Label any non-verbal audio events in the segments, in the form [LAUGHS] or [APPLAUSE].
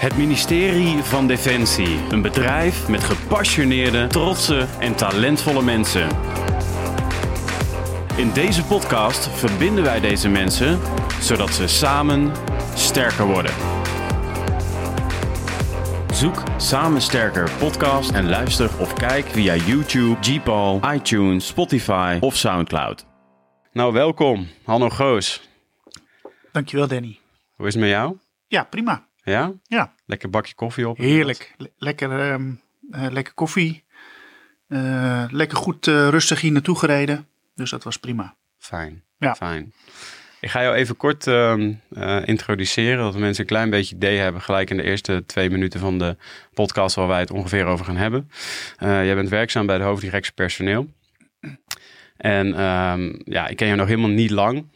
Het ministerie van Defensie. Een bedrijf met gepassioneerde, trotse en talentvolle mensen. In deze podcast verbinden wij deze mensen zodat ze samen sterker worden. Zoek Samen Sterker podcast en luister of kijk via YouTube, Gpal, iTunes, Spotify of Soundcloud. Nou, welkom, Hanno Goos. Dankjewel, Danny. Hoe is het met jou? Ja, prima. Ja? Ja, Lekker bakje koffie op? heerlijk. Le- lekker, ehm, eh, lekker koffie. Eh, lekker goed eh, rustig hier naartoe gereden. Dus dat was prima. Fijn. Ja. Fijn. Ik ga jou even kort ehm, eh, introduceren, dat mensen een klein beetje idee hebben, gelijk in de eerste twee minuten van de podcast waar wij het ongeveer over gaan hebben. Jij bent werkzaam bij de hoofddirectie personeel. En ehm, ja, ik ken jou nog helemaal niet lang.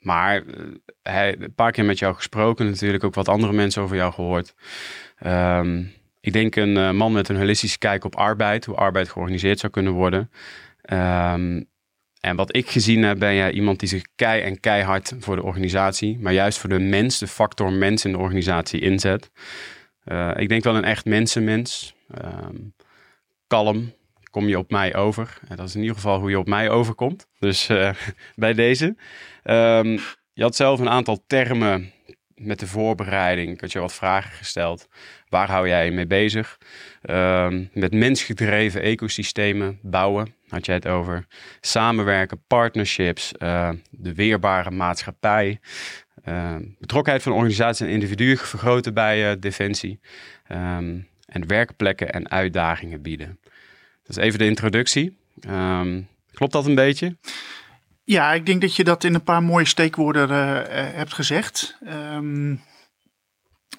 Maar eh, hij, een paar keer met jou gesproken, natuurlijk ook wat andere mensen over jou gehoord. Ehm, ik denk een eh, man met een holistische kijk op arbeid, hoe arbeid georganiseerd zou kunnen worden. Ehm, en wat ik gezien heb, ben jij iemand die zich kei en keihard voor de organisatie, maar juist voor de mens, de factor mens in de organisatie inzet. Eh, ik denk wel een echt mensenmens. Ehm, kalm, kom je op mij over. En dat is in ieder geval hoe je op mij overkomt. Dus [LAUGHS] bij deze. Ehm, je had zelf een aantal termen met de voorbereiding. Ik had je wat vragen gesteld. Waar hou jij je mee bezig? Ehm, met mensgedreven ecosystemen bouwen, had jij het over. Samenwerken, partnerships, eh, de weerbare maatschappij. eh, betrokkenheid van organisaties en individuen vergroten bij eh, Defensie. Ehm, en werkplekken en uitdagingen bieden. Dat is even de introductie. Ehm, klopt dat een beetje? Ja, ik denk dat je dat in een paar mooie steekwoorden eh, eh, hebt gezegd. Ehm,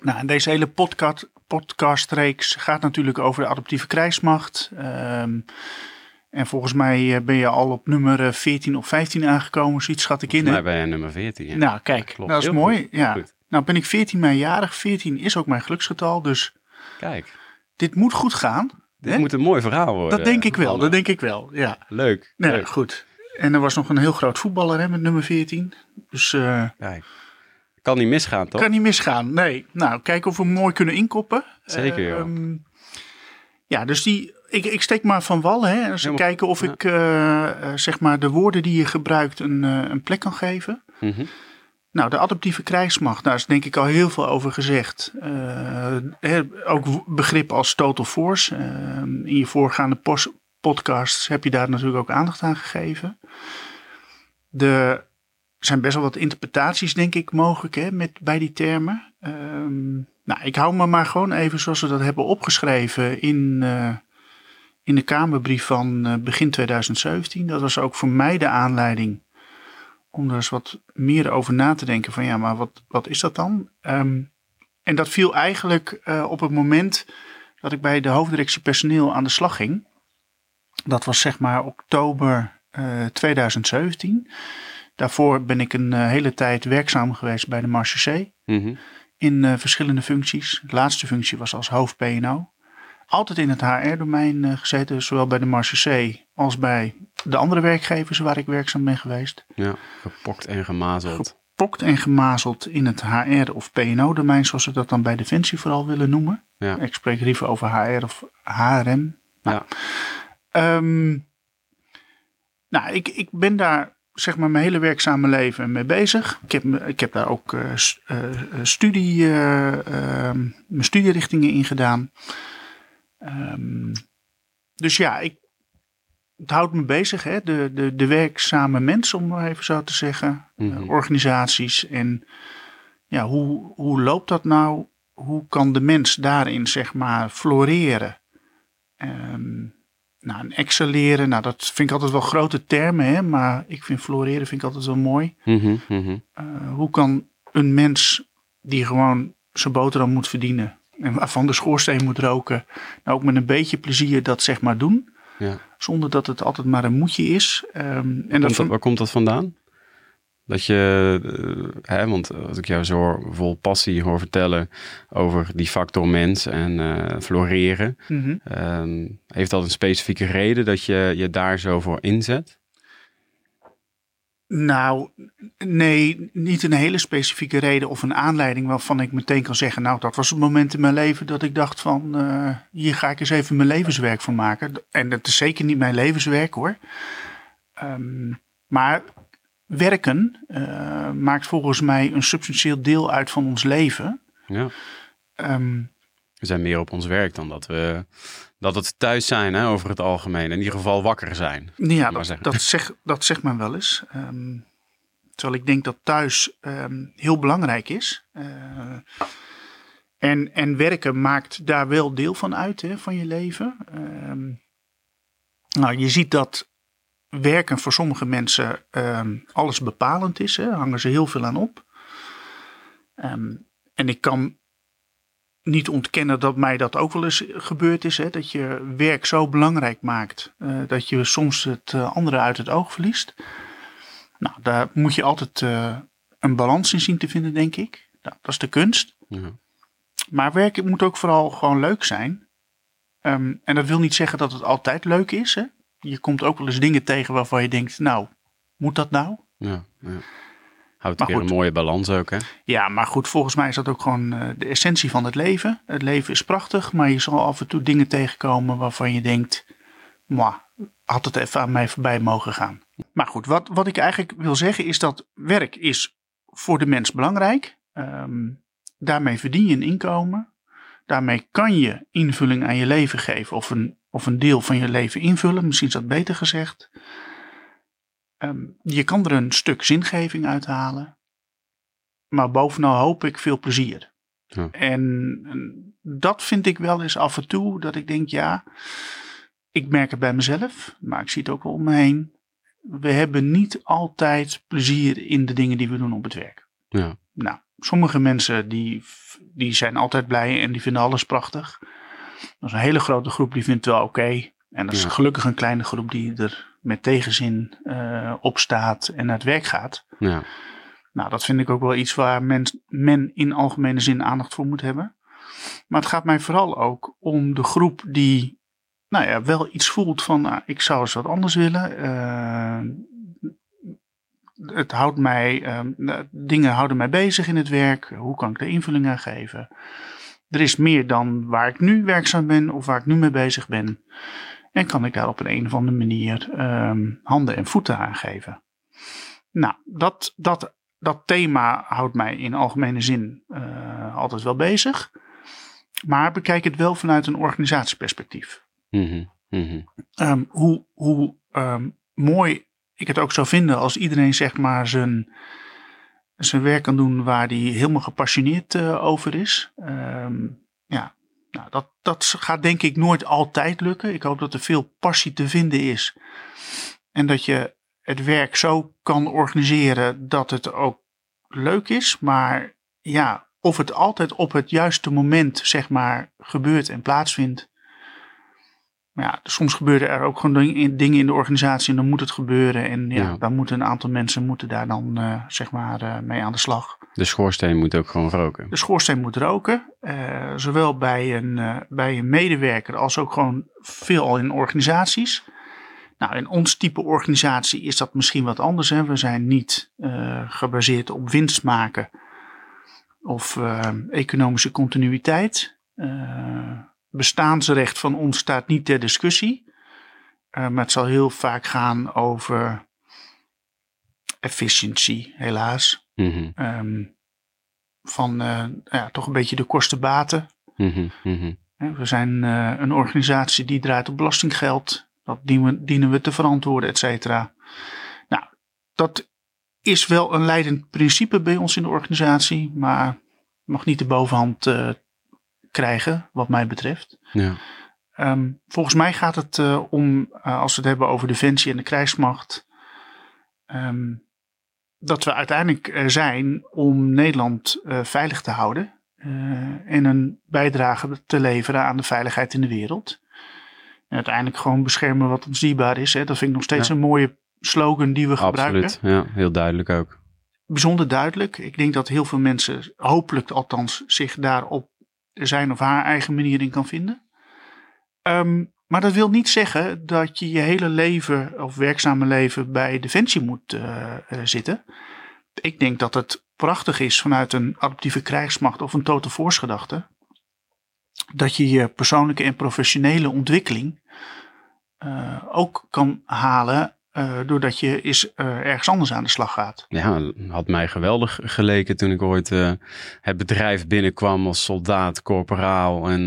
nou, deze hele podcast, podcastreeks gaat natuurlijk over de adaptieve krijgsmacht. Ehm, en volgens mij eh, ben je al op nummer eh, 14 of 15 aangekomen, zoiets schat ik in. Nou, ben je nummer 14. ja. Nou, kijk, Klopt. dat is Heel mooi. goed. Ja. Goed. Nou ben ik 14 mei jarig. 14 is ook mijn geluksgetal, dus Kijk, dit moet goed gaan. dit hè? moet een mooi verhaal worden. Dat denk ik wel, dat denk ik wel, ja. Leuk. Nee, leuk. goed. En er was nog een heel groot voetballer hè, met nummer 14. Dus eh Kijk. Kan niet misgaan, toch? kan niet misgaan. Nee, nou, kijken of we hem mooi kunnen inkoppen. Zeker, joh. Ehm, ja, dus die, ik, ik steek maar van wal. Hè, Helemaal- kijken of ja. ik eh, eh, zeg maar de woorden die je gebruikt een, een plek kan geven. Mhm. Nou, de adaptieve krijgsmacht, daar is denk ik al heel veel over gezegd. Eh, hè, ook begrip als total force. Eh, in je voorgaande pos- podcasts heb je daar natuurlijk ook aandacht aan gegeven. Er zijn best wel wat interpretaties, denk ik, mogelijk hè, met, bij die termen. Ehm, nou, ik hou me maar gewoon even zoals we dat hebben opgeschreven in, eh, in de Kamerbrief van eh, begin 2017. Dat was ook voor mij de aanleiding om er eens wat meer over na te denken. Van ja, maar wat, wat is dat dan? Ehm, en dat viel eigenlijk eh, op het moment dat ik bij de hoofddirectie personeel aan de slag ging. Dat was zeg maar oktober eh, 2017. Daarvoor ben ik een eh, hele tijd werkzaam geweest bij de Marche C. Mhm. In eh, verschillende functies. De laatste functie was als hoofd PNO. Altijd in het HR-domein eh, gezeten, zowel bij de Marche C als bij de andere werkgevers waar ik werkzaam ben geweest. Ja, gepokt en gemazeld. Gepokt en gemazeld in het HR- of PNO-domein, zoals ze dat dan bij Defensie vooral willen noemen. Ja. Ik spreek liever over HR of HRM. Ja. Ehm, nou, ik, ik ben daar zeg maar mijn hele werkzame leven mee bezig. Ik heb, ik heb daar ook eh, eh, eh, studie, eh, ehm, mijn studierichtingen in gedaan. Ehm, dus ja, ik, het houdt me bezig, hè? De, de, de werkzame mens, om maar even zo te zeggen. Mhm. Organisaties en ja, hoe, hoe loopt dat nou? Hoe kan de mens daarin, zeg maar, floreren? Ehm, nou, en excelleren, nou, dat vind ik altijd wel grote termen, hè? maar ik vind floreren vind ik altijd wel mooi. Mhm, mhm. Eh, hoe kan een mens die gewoon zijn boterham moet verdienen en waarvan de schoorsteen moet roken, nou ook met een beetje plezier dat zeg maar doen, Ja. zonder dat het altijd maar een moedje is. Ehm, en Komt dat dat, waar komt dat vandaan? Dat je, eh, hè, want als ik jou zo vol passie hoor vertellen over die factor mens en eh, floreren, Mhm. ehm, heeft dat een specifieke reden dat je je daar zo voor inzet? Nou, nee, niet een hele specifieke reden of een aanleiding waarvan ik meteen kan zeggen, nou, dat was het moment in mijn leven dat ik dacht van, uh, hier ga ik eens even mijn levenswerk van maken. En dat is zeker niet mijn levenswerk hoor. Um, maar werken uh, maakt volgens mij een substantieel deel uit van ons leven. Ja. Um, we zijn meer op ons werk dan dat we dat het thuis zijn hè, over het algemeen. In ieder geval wakker zijn. Ja, dat, dat, zegt, dat zegt men wel eens. Um, terwijl ik denk dat thuis um, heel belangrijk is. Uh, en, en werken maakt daar wel deel van uit hè, van je leven. Um, nou, je ziet dat werken voor sommige mensen alles bepalend is. Hè, hangen ze heel veel aan op. en ik kan niet ontkennen dat mij dat ook wel eens gebeurd is. Hè? Dat je werk zo belangrijk maakt uh, dat je soms het uh, andere uit het oog verliest. Nou, daar moet je altijd uh, een balans in zien te vinden, denk ik. Nou, dat is de kunst. Ja. Maar werk moet ook vooral gewoon leuk zijn. Um, en dat wil niet zeggen dat het altijd leuk is. Hè? Je komt ook wel eens dingen tegen waarvan je denkt, nou, moet dat nou? Ja, ja. Houdt weer een mooie balans ook, hè? Ja, maar goed, volgens mij is dat ook gewoon uh, de essentie van het leven. Het leven is prachtig, maar je zal af en toe dingen tegenkomen waarvan je denkt, mwah, had het even aan mij voorbij mogen gaan. Maar goed, wat, wat ik eigenlijk wil zeggen is dat werk is voor de mens belangrijk. Um, daarmee verdien je een inkomen. Daarmee kan je invulling aan je leven geven of een, of een deel van je leven invullen. Misschien is dat beter gezegd. Um, je kan er een stuk zingeving uithalen. Maar bovenal hoop ik veel plezier. Ja. En dat vind ik wel eens af en toe dat ik denk, ja, ik merk het bij mezelf, maar ik zie het ook wel om me heen. We hebben niet altijd plezier in de dingen die we doen op het werk. Ja. Nou, sommige mensen die, die zijn altijd blij en die vinden alles prachtig. Dat is een hele grote groep die vindt het wel oké. En dat is gelukkig een kleine groep die er met tegenzin uh, opstaat en naar het werk gaat. Ja. Nou, dat vind ik ook wel iets waar men, men in algemene zin aandacht voor moet hebben. Maar het gaat mij vooral ook om de groep die nou ja, wel iets voelt van nou, ik zou eens wat anders willen. Uh, het houdt mij, uh, dingen houden mij bezig in het werk. Hoe kan ik er invulling aan geven? Er is meer dan waar ik nu werkzaam ben of waar ik nu mee bezig ben. En kan ik daar op een, een of andere manier um, handen en voeten aan geven. Nou, dat, dat, dat thema houdt mij in algemene zin uh, altijd wel bezig. Maar bekijk het wel vanuit een organisatieperspectief. Mm -hmm. Mm -hmm. Um, hoe hoe um, mooi ik het ook zou vinden als iedereen zeg maar zijn, zijn werk kan doen waar hij helemaal gepassioneerd uh, over is. ja, nou, dat, dat gaat denk ik nooit altijd lukken. Ik hoop dat er veel passie te vinden is. En dat je het werk zo kan organiseren dat het ook leuk is. Maar ja, of het altijd op het juiste moment, zeg maar, gebeurt en plaatsvindt. Maar ja, soms gebeuren er ook gewoon dingen in de organisatie en dan moet het gebeuren. En ja, ja. dan moeten een aantal mensen moeten daar dan, uh, zeg maar, uh, mee aan de slag. De schoorsteen moet ook gewoon roken. De schoorsteen moet roken. Uh, zowel bij een, bij een medewerker als ook gewoon veelal in organisaties. Nou, in ons type organisatie is dat misschien wat anders. Hè. We zijn niet gebaseerd op winst maken of economische continuïteit. Bestaansrecht van ons staat niet ter discussie. maar het zal heel vaak gaan over efficiëntie, helaas. Mm -hmm. um, van uh, ja, toch een beetje de kostenbaten. Mm -hmm. Mm -hmm. We zijn uh, een organisatie die draait op belastinggeld. Dat dienen we, dienen we te verantwoorden, et cetera. Nou, dat is wel een leidend principe bij ons in de organisatie, maar mag niet de bovenhand krijgen, wat mij betreft. Ja. Um, volgens mij gaat het om, als we het hebben over defensie en de krijgsmacht, um, dat we uiteindelijk er zijn om Nederland uh, veilig te houden. En een bijdrage te leveren aan de veiligheid in de wereld. En uiteindelijk gewoon beschermen wat ons dierbaar is. Hè. Dat vind ik nog steeds ja. een mooie slogan die we Absoluut. gebruiken. Absoluut, ja, heel duidelijk ook. Bijzonder duidelijk. Ik denk dat heel veel mensen, hopelijk althans, zich daar op zijn of haar eigen manier in kan vinden. Um, maar dat wil niet zeggen dat je je hele leven of werkzame leven bij Defensie moet uh, zitten. Ik denk dat het prachtig is vanuit een adaptieve krijgsmacht of een total force. Dat je je persoonlijke en professionele ontwikkeling uh, ook kan halen uh, doordat je eens uh, ergens anders aan de slag gaat. Ja, had mij geweldig geleken toen ik ooit uh, het bedrijf binnenkwam als soldaat, corporaal. En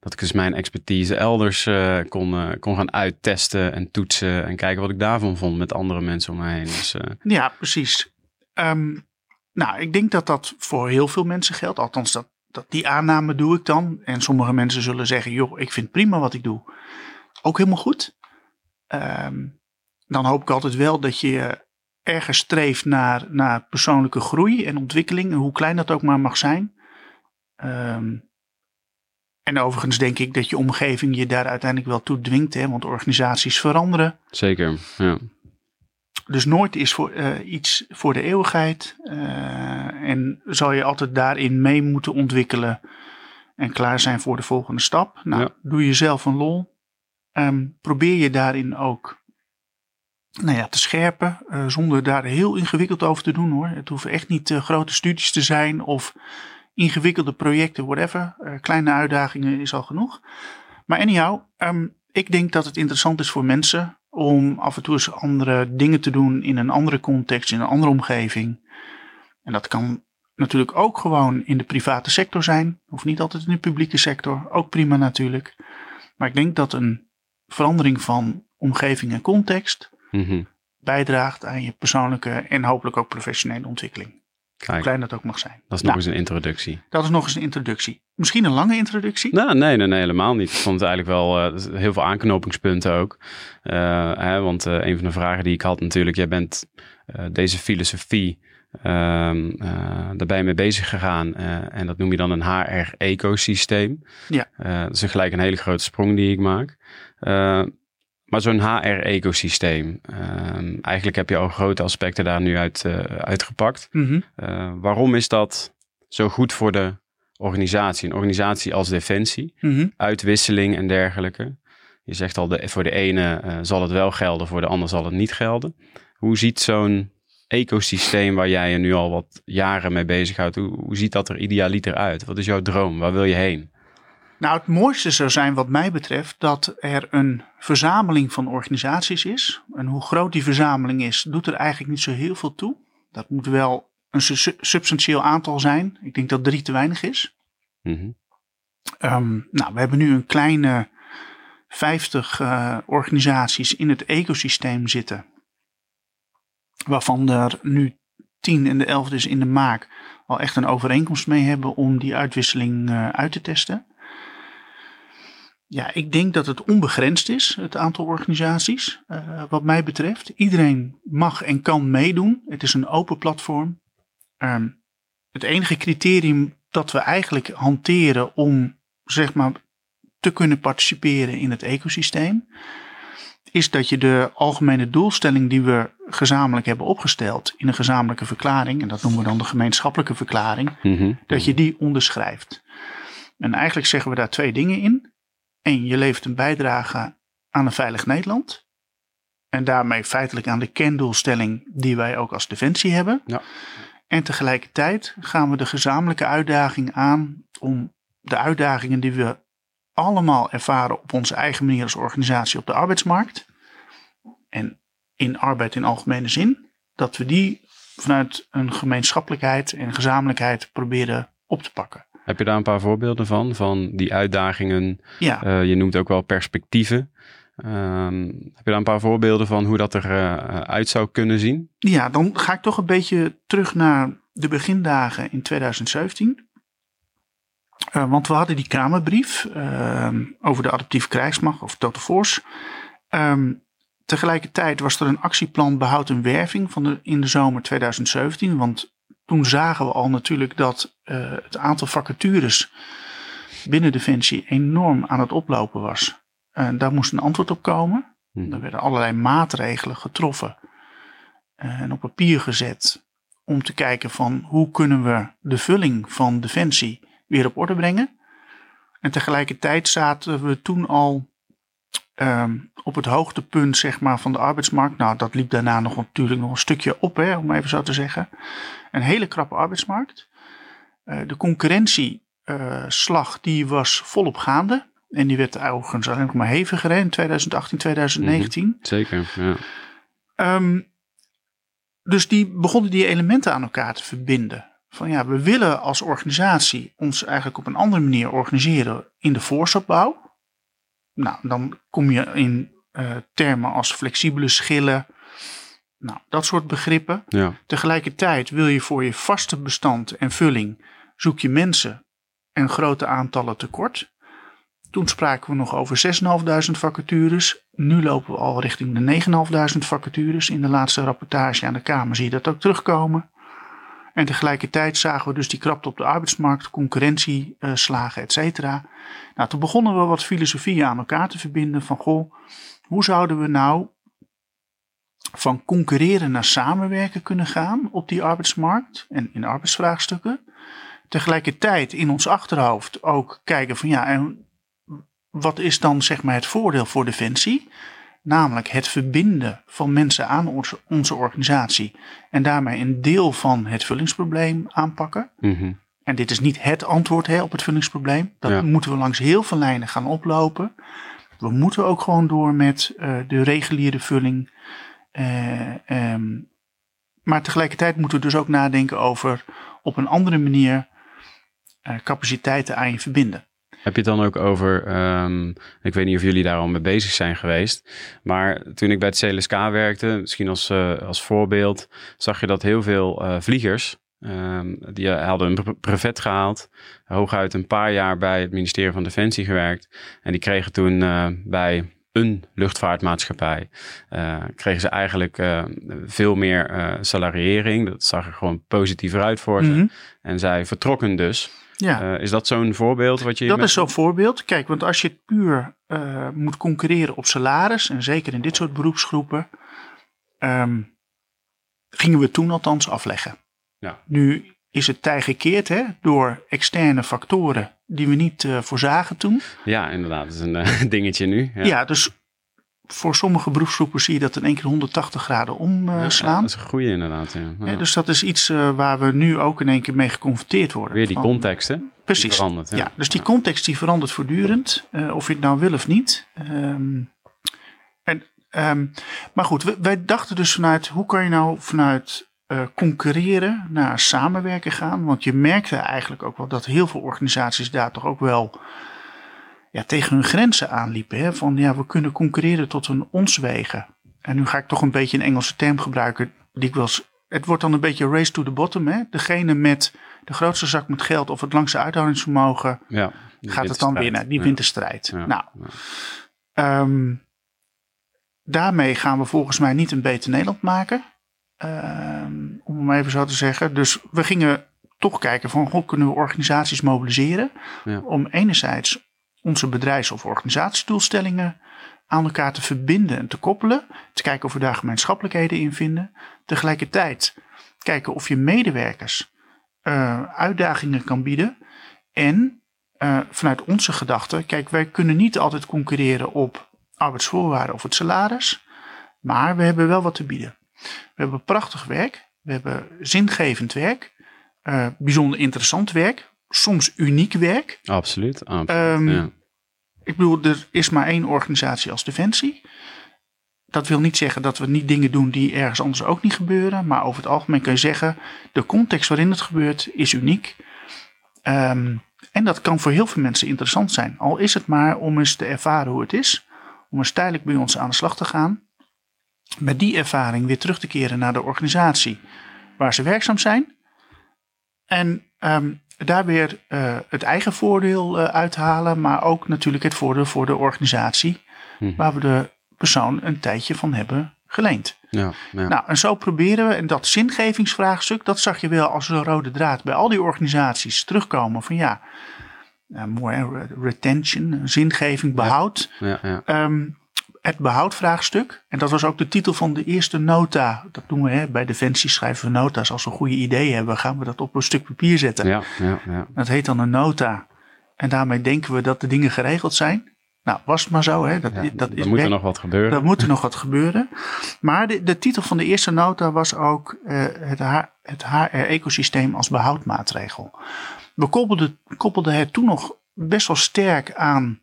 dat ik dus mijn expertise elders kon, kon gaan uittesten en toetsen. En kijken wat ik daarvan vond met andere mensen om me heen. Dus, ja, precies. Um, nou, ik denk dat dat voor heel veel mensen geldt. Althans, dat, dat die aanname doe ik dan. En sommige mensen zullen zeggen, joh, ik vind prima wat ik doe. Ook helemaal goed. Um, dan hoop ik altijd wel dat je ergens streeft naar, naar persoonlijke groei en ontwikkeling, hoe klein dat ook maar mag zijn. Um, en overigens denk ik dat je omgeving je daar uiteindelijk wel toe dwingt, hè, want organisaties veranderen. Zeker, ja. Dus nooit is voor, uh, iets voor de eeuwigheid. Uh, en zal je altijd daarin mee moeten ontwikkelen en klaar zijn voor de volgende stap. Nou, ja. doe jezelf een lol. Um, probeer je daarin ook nou ja, te scherpen. Uh, zonder daar heel ingewikkeld over te doen hoor. Het hoeven echt niet uh, grote studies te zijn of ingewikkelde projecten, whatever. Uh, kleine uitdagingen is al genoeg. Maar anyhow, um, ik denk dat het interessant is voor mensen om af en toe eens andere dingen te doen in een andere context, in een andere omgeving. En dat kan natuurlijk ook gewoon in de private sector zijn. Hoeft niet altijd in de publieke sector. Ook prima natuurlijk. Maar ik denk dat een verandering van omgeving en context mm bijdraagt aan je persoonlijke en hopelijk ook professionele ontwikkeling. Kijk, Hoe klein dat ook mag zijn. Dat is nog nou, eens een introductie. Dat is nog eens een introductie. Misschien een lange introductie? Nou, nee, nee, nee, helemaal niet. Ik vond het eigenlijk wel uh, heel veel aanknopingspunten ook. Uh, hè, want uh, een van de vragen die ik had natuurlijk, jij bent deze filosofie, ehm, daar ben je mee bezig gegaan. en dat noem je dan een HR-ecosysteem. Ja. dat is gelijk een hele grote sprong die ik maak. Maar zo'n HR-ecosysteem, um, eigenlijk heb je al grote aspecten daar nu uit uh, uitgepakt. Mm -hmm. uh, waarom is dat zo goed voor de organisatie? Een organisatie als Defensie, mm -hmm. uitwisseling en dergelijke. Je zegt al, de, voor de ene uh, zal het wel gelden, voor de ander zal het niet gelden. Hoe ziet zo'n ecosysteem waar jij je nu al wat jaren mee bezighoudt, hoe, hoe ziet dat er idealiter uit? Wat is jouw droom? Waar wil je heen? Nou, het mooiste zou zijn wat mij betreft dat er een verzameling van organisaties is. En hoe groot die verzameling is, doet er eigenlijk niet zo heel veel toe. Dat moet wel een su substantieel aantal zijn. Ik denk dat drie te weinig is. Mm -hmm. um, nou, we hebben nu een kleine 50 uh, organisaties in het ecosysteem zitten. Waarvan er nu 10 en de 11 dus in de maak al echt een overeenkomst mee hebben om die uitwisseling uh, uit te testen. Ja, ik denk dat het onbegrensd is, het aantal organisaties, uh, wat mij betreft. Iedereen mag en kan meedoen. Het is een open platform. Um, het enige criterium dat we eigenlijk hanteren om, zeg maar, te kunnen participeren in het ecosysteem, is dat je de algemene doelstelling die we gezamenlijk hebben opgesteld in een gezamenlijke verklaring, en dat noemen we dan de gemeenschappelijke verklaring, mm -hmm. dat je die onderschrijft. En eigenlijk zeggen we daar twee dingen in. Eén, je levert een bijdrage aan een veilig Nederland. En daarmee feitelijk aan de kerndoelstelling die wij ook als Defensie hebben. Ja. En tegelijkertijd gaan we de gezamenlijke uitdaging aan om de uitdagingen die we allemaal ervaren op onze eigen manier als organisatie op de arbeidsmarkt. En in arbeid in algemene zin. Dat we die vanuit een gemeenschappelijkheid en gezamenlijkheid proberen op te pakken. Heb je daar een paar voorbeelden van? Van die uitdagingen? Ja. Uh, je noemt ook wel perspectieven. Um, heb je daar een paar voorbeelden van hoe dat eruit uh, zou kunnen zien? Ja, dan ga ik toch een beetje terug naar de begindagen in 2017. Uh, want we hadden die Kamerbrief over de adaptieve krijgsmacht of Total Force. Um, tegelijkertijd was er een actieplan behoud en werving van de, in de zomer 2017. Want toen zagen we al natuurlijk dat uh, het aantal vacatures binnen Defensie enorm aan het oplopen was. Uh, daar moest een antwoord op komen. Hmm. Er werden allerlei maatregelen getroffen uh, en op papier gezet om te kijken van hoe kunnen we de vulling van Defensie weer op orde brengen. En tegelijkertijd zaten we toen al ehm, op het hoogtepunt zeg maar, van de arbeidsmarkt. Nou, dat liep daarna nog natuurlijk nog een stukje op, hè, om even zo te zeggen. Een hele krappe arbeidsmarkt. Uh, de concurrentieslag die was volop gaande. En die werd overigens alleen nog maar heviger in 2018, 2019. Mm -hmm. Zeker, ja. Um, dus die begonnen die elementen aan elkaar te verbinden. Van ja, we willen als organisatie ons eigenlijk op een andere manier organiseren in de voorstopbouw. Nou, dan kom je in uh, termen als flexibele schillen. Nou, dat soort begrippen. Ja. Tegelijkertijd wil je voor je vaste bestand en vulling zoek je mensen en grote aantallen tekort. Toen spraken we nog over 6.500 vacatures. Nu lopen we al richting de 9.500 vacatures. In de laatste rapportage aan de Kamer zie je dat ook terugkomen. En tegelijkertijd zagen we dus die krapte op de arbeidsmarkt, concurrentieslagen, et cetera. Nou, toen begonnen we wat filosofieën aan elkaar te verbinden van, goh, hoe zouden we nou van concurreren naar samenwerken kunnen gaan op die arbeidsmarkt en in arbeidsvraagstukken. Tegelijkertijd in ons achterhoofd ook kijken van ja, en wat is dan zeg maar het voordeel voor Defensie? Namelijk het verbinden van mensen aan onze, onze organisatie en daarmee een deel van het vullingsprobleem aanpakken. Mhm. En dit is niet het antwoord hè, op het vullingsprobleem. Dat Ja. moeten we langs heel veel lijnen gaan oplopen. We moeten ook gewoon door met eh, de reguliere vulling. Eh, ehm, maar tegelijkertijd moeten we dus ook nadenken over op een andere manier eh, capaciteiten aan je verbinden. Heb je het dan ook over, ehm, ik weet niet of jullie daar al mee bezig zijn geweest, maar toen ik bij het CLSK werkte, misschien als, eh, als voorbeeld, zag je dat heel veel eh, vliegers, ehm, die hadden een bre- brevet gehaald, hooguit een paar jaar bij het ministerie van Defensie gewerkt en die kregen toen eh, bij een luchtvaartmaatschappij, eh, kregen ze eigenlijk eh, veel meer eh, salariering, dat zag er gewoon positiever uit voor ze. Mhm. En zij vertrokken dus. Ja. Eh, is dat zo'n voorbeeld wat je... Dat met- is zo'n voorbeeld. Kijk, want als je puur eh, moet concurreren op salaris, en zeker in dit soort beroepsgroepen, ehm, gingen we toen althans afleggen. Ja. Nu is het tij gekeerd hè, door externe factoren die we niet eh, voorzagen toen. Ja, inderdaad. Dat is een [LAUGHS] dingetje nu. Ja, Ja. dus voor sommige beroepsgroepen zie je dat in één keer 180 graden Ja, omslaan. dat is een goede inderdaad. Ja. Ja. dus dat is iets eh, waar we nu ook in één keer mee geconfronteerd worden. Weer die Van- context, hè? Precies. verandert, Ja, dus die context die verandert voortdurend, eh, of je het nou wil of niet. Ehm, en, ehm, maar goed, wij dachten dus vanuit hoe kan je nou vanuit eh, concurreren naar samenwerken gaan. Want je merkte eigenlijk ook wel dat heel veel organisaties daar toch ook wel ja, tegen hun grenzen aanliepen. Hè? Van ja, we kunnen concurreren tot een ons wegen. En nu ga ik toch een beetje een Engelse term gebruiken. Die ik wel eens, het wordt dan een beetje race to the bottom. Hè? Degene met de grootste zak met geld of het langste uithoudingsvermogen Ja, gaat het dan winnen. Die Ja. wint de strijd. Ja. Nou, ehm, daarmee gaan we volgens mij niet een beter Nederland maken. Ehm, om het even zo te zeggen. Dus we gingen toch kijken van hoe kunnen we organisaties mobiliseren. Om enerzijds onze bedrijfs- of organisatiedoelstellingen aan elkaar te verbinden en te koppelen. Te kijken of we daar gemeenschappelijkheden in vinden. Tegelijkertijd kijken of je medewerkers eh, uitdagingen kan bieden. En eh, vanuit onze gedachte, kijk, wij kunnen niet altijd concurreren op arbeidsvoorwaarden of het salaris. Maar we hebben wel wat te bieden. We hebben prachtig werk. We hebben zingevend werk. eh, bijzonder interessant werk. Soms uniek werk. Absoluut. absoluut. Ehm, ja. Ik bedoel, er is maar één organisatie als Defensie. Dat wil niet zeggen dat we niet dingen doen die ergens anders ook niet gebeuren. Maar over het algemeen kun je zeggen, de context waarin het gebeurt is uniek. Ehm, en dat kan voor heel veel mensen interessant zijn. Al is het maar om eens te ervaren hoe het is. Om eens tijdelijk bij ons aan de slag te gaan. Met die ervaring weer terug te keren naar de organisatie waar ze werkzaam zijn. En ehm, daar weer eh, het eigen voordeel eh, uithalen, maar ook natuurlijk het voordeel voor de organisatie Mhm. waar we de persoon een tijdje van hebben geleend. ja, ja. Nou, en zo proberen we, en dat zingevingsvraagstuk, dat zag je wel als een rode draad bij al die organisaties terugkomen van ja, eh, mooi retention, zingeving, behoud. ja, ja. Ehm, het behoudvraagstuk, en dat was ook de titel van de eerste nota. Dat doen we hè, bij Defensie, schrijven we nota's. Als we goede ideeën hebben, gaan we dat op een stuk papier zetten. ja, ja, ja. Dat heet dan een nota. En daarmee denken we dat de dingen geregeld zijn. Nou, was het maar zo. Hè? Dat, Ja, dat is moet er nog wat gebeuren. Er moet er nog wat gebeuren. Maar de, de titel van de eerste nota was ook eh, het, H- het HR-ecosysteem als behoudmaatregel. We koppelden, koppelden het toen nog best wel sterk aan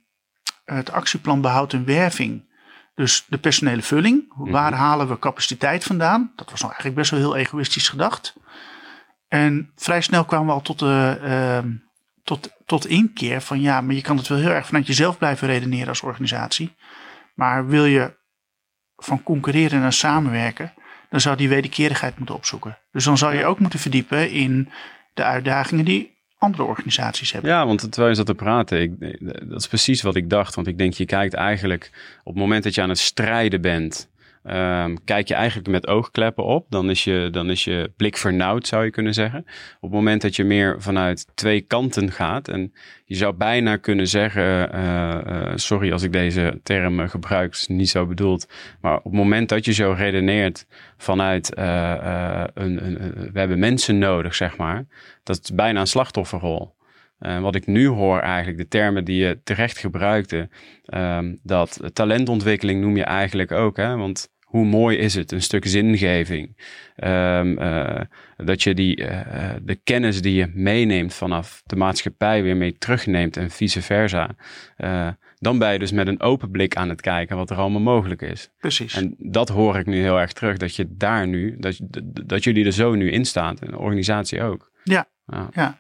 het actieplan behoud en werving. Dus de personele vulling. Waar halen we capaciteit vandaan? Dat was nou eigenlijk best wel heel egoïstisch gedacht. En vrij snel kwamen we al tot de, ehm, tot, tot inkeer van ja, maar je kan het wel heel erg vanuit jezelf blijven redeneren als organisatie. Maar wil je van concurreren naar samenwerken, dan zou die wederkerigheid moeten opzoeken. Dus dan zou je ook moeten verdiepen in de uitdagingen die andere organisaties hebben. Ja, want terwijl je zat te praten, ik, dat is precies wat ik dacht. Want ik denk, je kijkt eigenlijk op het moment dat je aan het strijden bent, ehm, kijk je eigenlijk met oogkleppen op. Dan is, je, dan is je blik vernauwd, zou je kunnen zeggen. Op het moment dat je meer vanuit twee kanten gaat. En je zou bijna kunnen zeggen, eh, eh, sorry als ik deze term eh, gebruik, niet zo bedoeld. Maar op het moment dat je zo redeneert vanuit, eh, eh, een, een, een- we hebben mensen nodig, zeg maar. Dat is bijna een slachtofferrol. Eh, wat ik nu hoor eigenlijk, de termen die je terecht gebruikte, ehm, dat talentontwikkeling noem je eigenlijk ook. Hè? Want hoe mooi is het, een stuk zingeving. Ehm, eh, dat je die, eh, de kennis die je meeneemt vanaf de maatschappij weer mee terugneemt en vice versa. Eh, dan ben je dus met een open blik aan het kijken wat er allemaal mogelijk is. Precies. En dat hoor ik nu heel erg terug, dat je daar nu, dat, dat jullie er zo nu in staan, en de organisatie ook. Ja. Ja. Ja.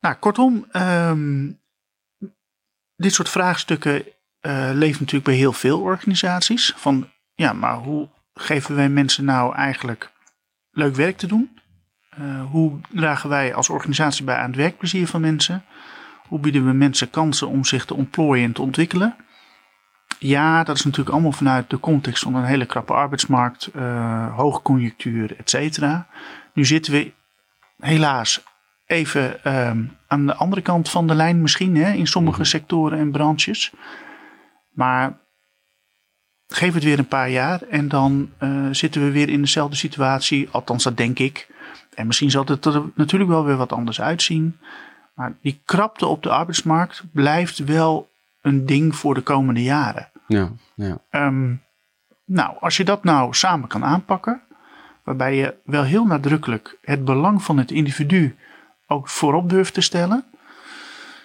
Nou, kortom, ehm, dit soort vraagstukken eh leven natuurlijk bij heel veel organisaties. Van ja, maar hoe geven wij mensen nou eigenlijk leuk werk te doen? Eh, hoe dragen wij als organisatie bij aan het werkplezier van mensen? Hoe bieden we mensen kansen om zich te ontplooien en te ontwikkelen? Ja, dat is natuurlijk allemaal vanuit de context van een hele krappe arbeidsmarkt, eh hoogconjunctuur, et cetera. Nu zitten we helaas even ehm, aan de andere kant van de lijn misschien hè, in sommige sectoren en branches. Maar geef het weer een paar jaar en dan eh, zitten we weer in dezelfde situatie. Althans, dat denk ik. En misschien zal het er natuurlijk wel weer wat anders uitzien. Maar die krapte op de arbeidsmarkt blijft wel een ding voor de komende jaren. Ja, ja. Ehm, nou, als je dat nou samen kan aanpakken, waarbij je wel heel nadrukkelijk het belang van het individu ook voorop durft te stellen.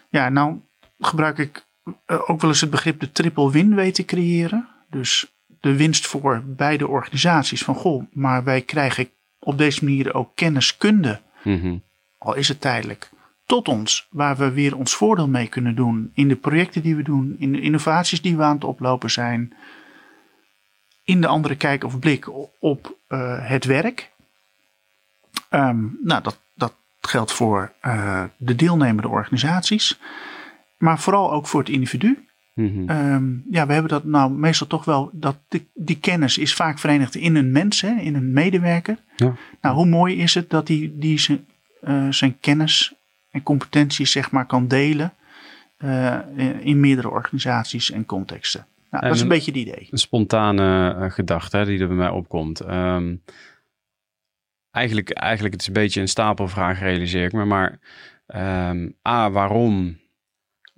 Ja, nou gebruik ik ook wel eens het begrip de triple win weten te creëren. Dus de winst voor beide organisaties van goh, maar wij krijgen op deze manier ook kenniskunde, Mhm. al is het tijdelijk, tot ons, waar we weer ons voordeel mee kunnen doen in de projecten die we doen, in de innovaties die we aan het oplopen zijn, in de andere kijk of blik op eh, het werk. Ehm, nou, dat, dat geldt voor eh, de deelnemende organisaties, maar vooral ook voor het individu. Mhm. Ehm, ja, we hebben dat nou meestal toch wel, dat die, die kennis is vaak verenigd in een mens, hè, in een medewerker. Ja. Nou, hoe mooi is het dat die, die zijn, eh, zijn kennis en competenties zeg maar kan delen eh, in, in meerdere organisaties en contexten. Nou, En dat is een een- beetje het idee. Een spontane eh, gedachte hè, die er bij mij opkomt. Ehm, eigenlijk, eigenlijk het is een beetje een stapelvraag, realiseer ik me. Maar ehm, A, waarom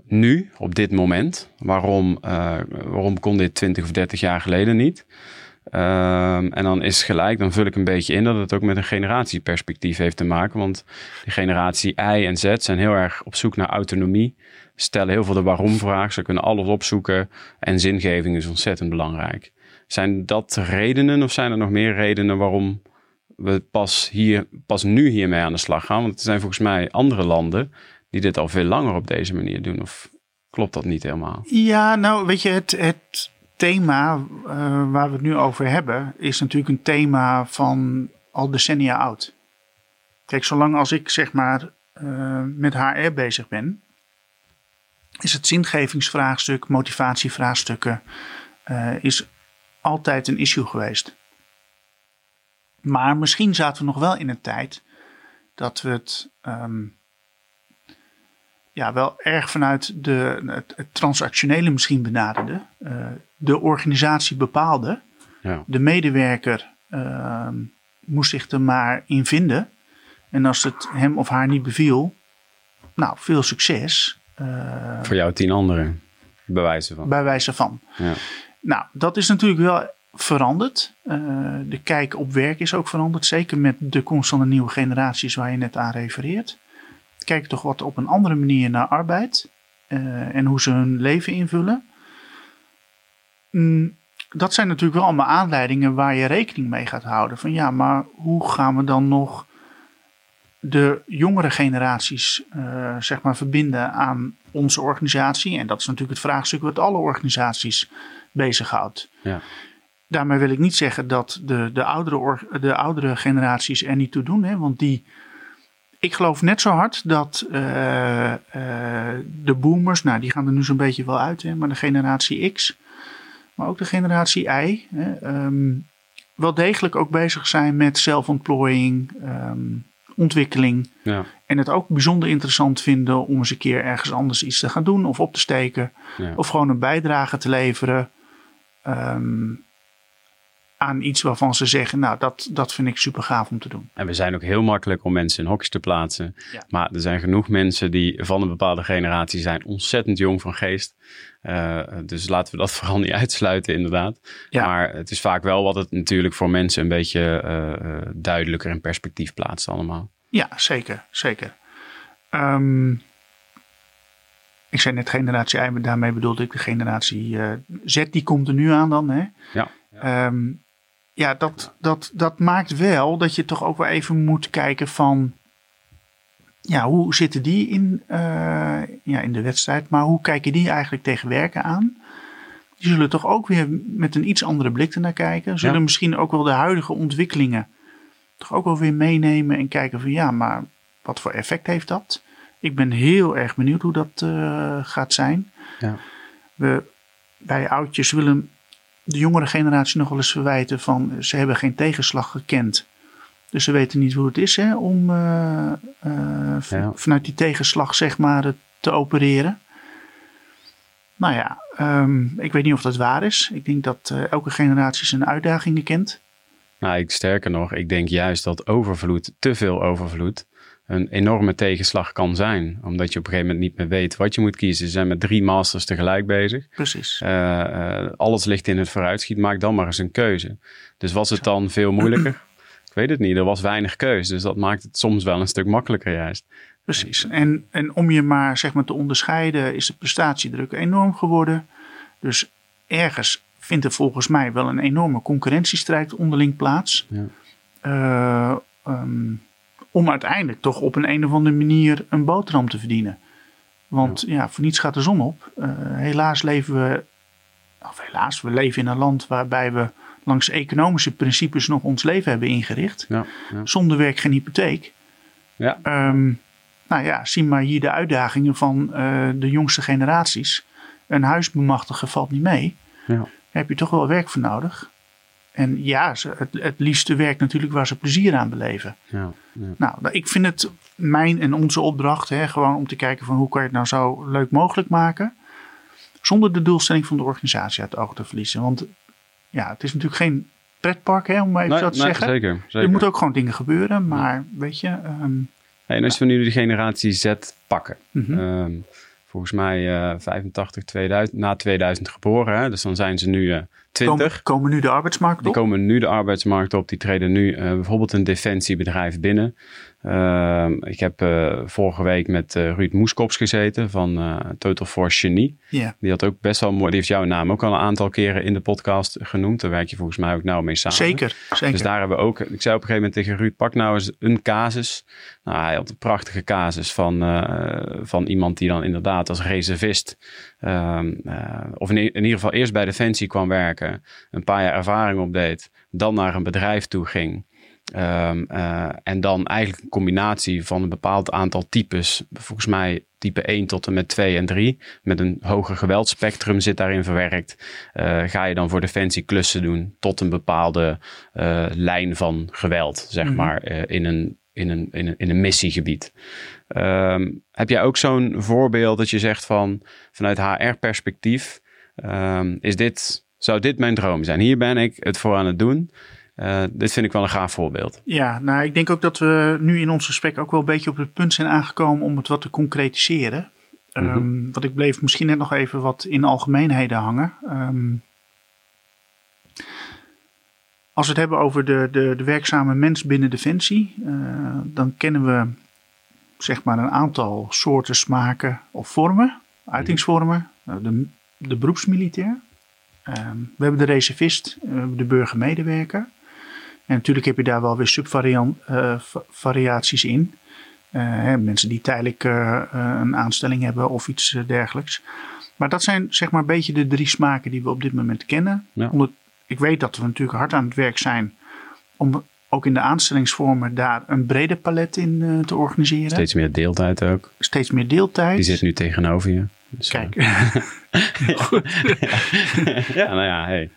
nu, op dit moment? Waarom, eh, waarom kon dit 20 of 30 jaar geleden niet? Ehm, en dan is gelijk, dan vul ik een beetje in dat het ook met een generatieperspectief heeft te maken. Want de generatie I en Z zijn heel erg op zoek naar autonomie. Stellen heel veel de waarom-vraag. Ze kunnen alles opzoeken. En zingeving is ontzettend belangrijk. Zijn dat redenen of zijn er nog meer redenen waarom we pas, hier, pas nu hiermee aan de slag gaan? Want er zijn volgens mij andere landen die dit al veel langer op deze manier doen. Of klopt dat niet helemaal? Ja, nou weet je, het, het thema eh, waar we het nu over hebben is natuurlijk een thema van al decennia oud. Kijk, zolang als ik zeg maar eh, met HR bezig ben, is het zingevingsvraagstuk, motivatievraagstukken, eh, is altijd een issue geweest. Maar misschien zaten we nog wel in een tijd dat we het ehm, ja, wel erg vanuit de, het, transactionele misschien benaderden. Eh, de organisatie bepaalde, Ja. de medewerker ehm, moest zich er maar in vinden. En als het hem of haar niet beviel, nou, veel succes. Eh, Voor jou tien anderen. Bij wijze van. Bij wijze van. Ja. Nou, dat is natuurlijk wel veranderd. Uh, de kijk op werk is ook veranderd. Zeker met de komst van de nieuwe generaties waar je net aan refereert. Kijk toch wat op een andere manier naar arbeid. Uh, en hoe ze hun leven invullen. Mm, dat zijn natuurlijk wel allemaal aanleidingen waar je rekening mee gaat houden. Van ja, maar hoe gaan we dan nog de jongere generaties uh, zeg maar verbinden aan onze organisatie? En dat is natuurlijk het vraagstuk wat alle organisaties bezighoudt. Ja. Daarmee wil ik niet zeggen dat de, de, oudere, de oudere generaties er niet toe doen. Hè, want die, ik geloof net zo hard dat uh, uh, de boomers, nou die gaan er nu zo'n beetje wel uit, hè, maar de generatie X, maar ook de generatie Y, hè, um, wel degelijk ook bezig zijn met zelfontplooiing, um, ontwikkeling. Ja. En het ook bijzonder interessant vinden om eens een keer ergens anders iets te gaan doen of op te steken. Ja. Of gewoon een bijdrage te leveren. Um, aan iets waarvan ze zeggen, nou dat, dat vind ik super gaaf om te doen. En we zijn ook heel makkelijk om mensen in hokjes te plaatsen. Ja. Maar er zijn genoeg mensen die van een bepaalde generatie zijn ontzettend jong van geest. Uh, dus laten we dat [LAUGHS] vooral niet uitsluiten inderdaad. Ja. Maar het is vaak wel wat het natuurlijk voor mensen een beetje uh, duidelijker in perspectief plaatst allemaal. Ja, zeker. zeker. Um, ik zei net generatie Y, maar daarmee bedoelde ik de generatie uh, Z. Die komt er nu aan dan. Hè? Ja. Um, ja, dat, dat, dat maakt wel dat je toch ook wel even moet kijken van... Ja, hoe zitten die in, uh, ja, in de wedstrijd? Maar hoe kijken die eigenlijk tegen werken aan? Die zullen toch ook weer met een iets andere blik ernaar kijken. Zullen Ja. misschien ook wel de huidige ontwikkelingen toch ook wel weer meenemen en kijken van ja, maar wat voor effect heeft dat? Ik ben heel erg benieuwd hoe dat uh, gaat zijn. Ja. We bij oudjes willen de jongere generatie nog wel eens verwijten van ze hebben geen tegenslag gekend. Dus ze weten niet hoe het is hè, om uh, uh, Ja. vanuit die tegenslag zeg maar te opereren. Nou ja, um, ik weet niet of dat waar is. Ik denk dat uh, elke generatie zijn uitdagingen kent. Nou, ik, sterker nog, ik denk juist dat overvloed, te veel overvloed, een enorme tegenslag kan zijn. Omdat je op een gegeven moment niet meer weet wat je moet kiezen. Ze zijn met drie masters tegelijk bezig. Precies. Uh, uh, alles ligt in het vooruitschiet. Maak dan maar eens een keuze. Dus was het dan veel moeilijker? ik weet het niet. Er was weinig keus. Dus dat maakt het soms wel een stuk makkelijker juist. Precies. En, en om je maar zeg maar te onderscheiden is de prestatiedruk enorm geworden. Dus ergens vindt er volgens mij wel een enorme concurrentiestrijd onderling plaats. Ja. Uh, um, om uiteindelijk toch op een, een of andere manier een boterham te verdienen. Want ja, ja voor niets gaat de zon op. Uh, helaas leven we, of helaas, we leven in een land waarbij we langs economische principes nog ons leven hebben ingericht. Ja, ja. Zonder werk geen hypotheek. Ja. Um, nou ja, zie maar hier de uitdagingen van uh, de jongste generaties. Een huis bemachtigen valt niet mee. Ja. Daar heb je toch wel werk voor nodig. En ja, ze, het, het liefste werk natuurlijk waar ze plezier aan beleven. Ja, ja. Nou, ik vind het mijn en onze opdracht hè, gewoon om te kijken van hoe kan je het nou zo leuk mogelijk maken. Zonder de doelstelling van de organisatie uit het oog te verliezen. Want ja, het is natuurlijk geen pretpark hè, om maar even nee, zo te nee, zeggen. Zeker, zeker. Er moeten ook gewoon dingen gebeuren. Maar weet je... Um, hey, en als we nu de generatie Z pakken. Mm -hmm. um, volgens mij uh, 85, 2000, na 2000 geboren. Hè? Dus dan zijn ze nu uh, 20. Komen, komen, nu de arbeidsmarkt op? Die komen nu de arbeidsmarkt op. Die treden nu uh, bijvoorbeeld een defensiebedrijf binnen. Uh, ik heb uh, vorige week met Ruud Moeskops gezeten van Total Force Genie. Yeah. Die had ook best wel mooi. Die heeft jouw naam ook al een aantal keren in de podcast genoemd. Daar werk je volgens mij ook nou mee samen. Zeker, zeker. Dus daar hebben we ook. Ik zei op een gegeven moment tegen Ruud: pak nou eens een casus. Nou, hij had een prachtige casus van, van iemand die dan inderdaad als reservist. Uh, of in, in, ieder geval eerst bij Defensie kwam werken. Een paar jaar ervaring opdeed. Dan naar een bedrijf toe ging. Um, uh, en dan eigenlijk een combinatie van een bepaald aantal types. Volgens mij type 1 tot en met 2 en 3. Met een hoger geweldspectrum zit daarin verwerkt. Uh, ga je dan voor defensie klussen doen tot een bepaalde uh, lijn van geweld, zeg mm -hmm. maar, in, een, in, een, in, een, in een missiegebied. Um, heb jij ook zo'n voorbeeld dat je zegt van vanuit HR-perspectief, um, is dit, zou dit mijn droom zijn? Hier ben ik het voor aan het doen. Uh, dit vind ik wel een gaaf voorbeeld. Ja, nou, ik denk ook dat we nu in ons gesprek ook wel een beetje op het punt zijn aangekomen om het wat te concretiseren. Um, Want ik bleef misschien net nog even wat in algemeenheden hangen. Um, als we het hebben over de, de, de werkzame mens binnen Defensie, uh, dan kennen we zeg maar een aantal soorten, smaken of vormen, uitingsvormen. Uh, de, de beroepsmilitair. Uh, we hebben de reservist, de burgermedewerker. En natuurlijk heb je daar wel weer subvariaties uh, in. Hè, mensen die tijdelijk een aanstelling hebben of iets dergelijks. Maar dat zijn zeg maar een beetje de drie smaken die we op dit moment kennen. Ja. Ik weet dat we natuurlijk hard aan het werk zijn om ook in de aanstellingsvormen daar een breder palet in te organiseren. Steeds meer deeltijd ook. Steeds meer deeltijd. Die zit nu tegenover je. Dus Kijk. [LAUGHS] heel goed. ja, nou ja, hey.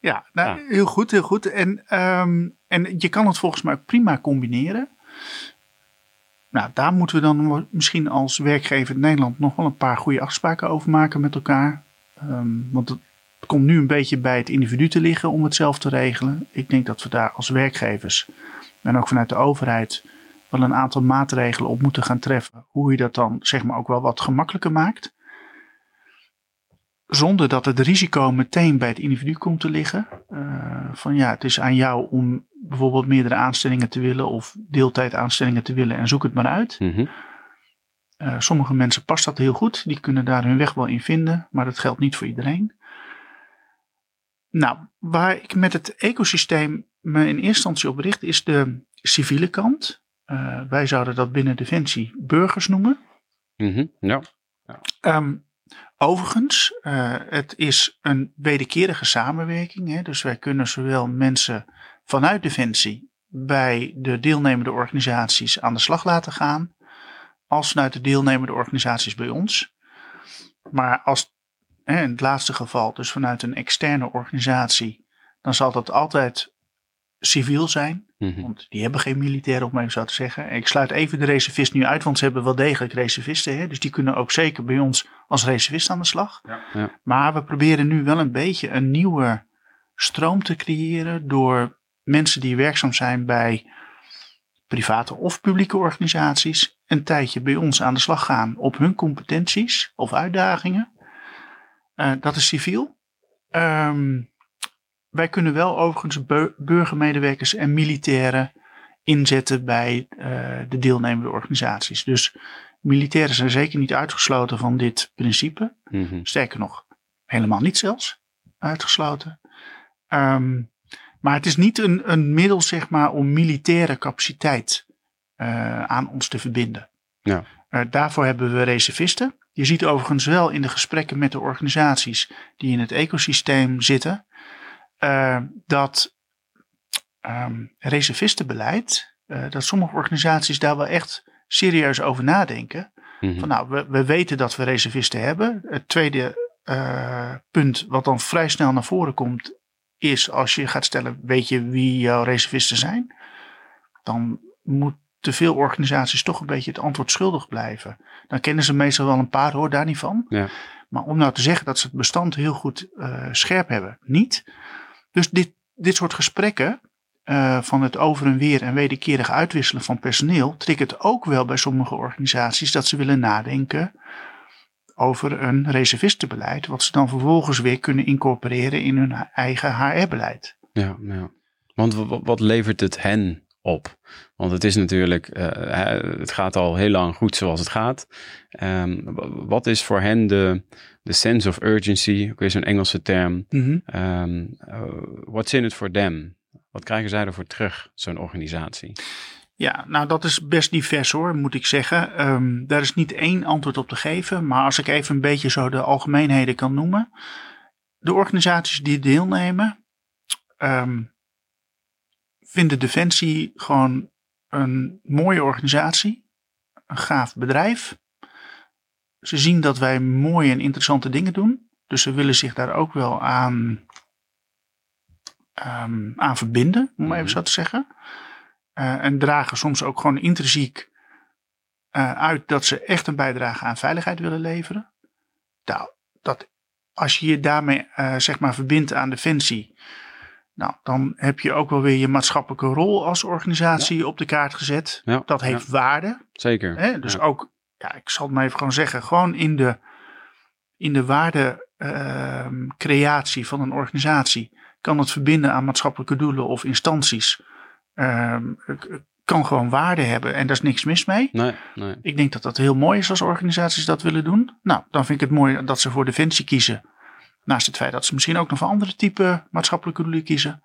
Ja, nou, ja. heel goed, heel goed. En, um, en je kan het volgens mij ook prima combineren. Nou, daar moeten we dan misschien als werkgever in Nederland nog wel een paar goede afspraken over maken met elkaar. Um, want het komt nu een beetje bij het individu te liggen om het zelf te regelen. Ik denk dat we daar als werkgevers en ook vanuit de overheid wel een aantal maatregelen op moeten gaan treffen. Hoe je dat dan zeg maar ook wel wat gemakkelijker maakt. Zonder dat het risico meteen bij het individu komt te liggen. Uh, van ja, het is aan jou om bijvoorbeeld meerdere aanstellingen te willen of deeltijd aanstellingen te willen en zoek het maar uit. Mm -hmm. uh, sommige mensen past dat heel goed, die kunnen daar hun weg wel in vinden, maar dat geldt niet voor iedereen. Nou, waar ik met het ecosysteem me in eerste instantie op richt, is de civiele kant. Uh, wij zouden dat binnen Defensie burgers noemen. Mm -hmm. ja. ja. Um, overigens, uh, het is een wederkerige samenwerking. Hè? Dus wij kunnen zowel mensen vanuit Defensie bij de deelnemende organisaties aan de slag laten gaan, als vanuit de deelnemende organisaties bij ons. Maar als in het laatste geval, dus vanuit een externe organisatie, dan zal dat altijd civiel zijn. Mm -hmm. Want die hebben geen militairen, om even zo te zeggen. Ik sluit even de reservist nu uit, want ze hebben wel degelijk reservisten. Hè? Dus die kunnen ook zeker bij ons als reservist aan de slag. Ja. Ja. Maar we proberen nu wel een beetje een nieuwe stroom te creëren door mensen die werkzaam zijn bij private of publieke organisaties een tijdje bij ons aan de slag gaan op hun competenties of uitdagingen. Uh, dat is civiel. Um, wij kunnen wel overigens burgermedewerkers en militairen inzetten bij uh, de deelnemende organisaties. Dus militairen zijn zeker niet uitgesloten van dit principe. Mm -hmm. Sterker nog, helemaal niet zelfs uitgesloten. Um, maar het is niet een, een middel, zeg maar, om militaire capaciteit uh, aan ons te verbinden. Ja. Uh, daarvoor hebben we reservisten. Je ziet overigens wel in de gesprekken met de organisaties die in het ecosysteem zitten, uh, dat um, reservistenbeleid, uh, dat sommige organisaties daar wel echt serieus over nadenken. Mm -hmm. Van nou, we, we, weten dat we reservisten hebben. Het tweede uh, punt wat dan vrij snel naar voren komt, is als je gaat stellen, weet je wie jouw reservisten zijn? Dan moeten veel organisaties toch een beetje het antwoord schuldig blijven. Dan kennen ze meestal wel een paar, hoor daar niet van. Ja. Maar om nou te zeggen dat ze het bestand heel goed uh, scherp hebben, niet. Dus dit, dit soort gesprekken uh, van het over en weer en wederkerig uitwisselen van personeel triggert ook wel bij sommige organisaties dat ze willen nadenken over een reservistenbeleid, wat ze dan vervolgens weer kunnen incorporeren in hun eigen HR-beleid. Ja, ja. want wat levert het hen op? Want het is natuurlijk, uh, het gaat al heel lang goed zoals het gaat. Um, wat is voor hen de, de sense of urgency, ook weer zo'n Engelse term. Mm -hmm. um, uh, what's in it for them? Wat krijgen zij ervoor terug, zo'n organisatie? Ja, nou dat is best divers hoor, moet ik zeggen. Um, daar is niet één antwoord op te geven, maar als ik even een beetje zo de algemeenheden kan noemen. De organisaties die deelnemen, um, vinden Defensie gewoon een mooie organisatie, een gaaf bedrijf. Ze zien dat wij mooie en interessante dingen doen, dus ze willen zich daar ook wel aan, um, aan verbinden, om even zo te zeggen. Uh, en dragen soms ook gewoon intrinsiek uh, uit dat ze echt een bijdrage aan veiligheid willen leveren. Nou, dat, als je je daarmee uh, zeg maar verbindt aan Defensie, nou, dan heb je ook wel weer je maatschappelijke rol als organisatie ja. op de kaart gezet. Ja, dat heeft ja. waarde. Zeker. Hè? Dus ook ja, ik zal het maar even gewoon zeggen, gewoon in de, in de waardecreatie ehm, van een organisatie kan het verbinden aan maatschappelijke doelen of instanties. Ehm, kan gewoon waarde hebben en daar is niks mis mee. Nee, nee. Ik denk dat dat heel mooi is als organisaties dat willen doen. Nou, dan vind ik het mooi dat ze voor Defensie kiezen. Naast het feit dat ze misschien ook nog voor andere type maatschappelijke doelen kiezen.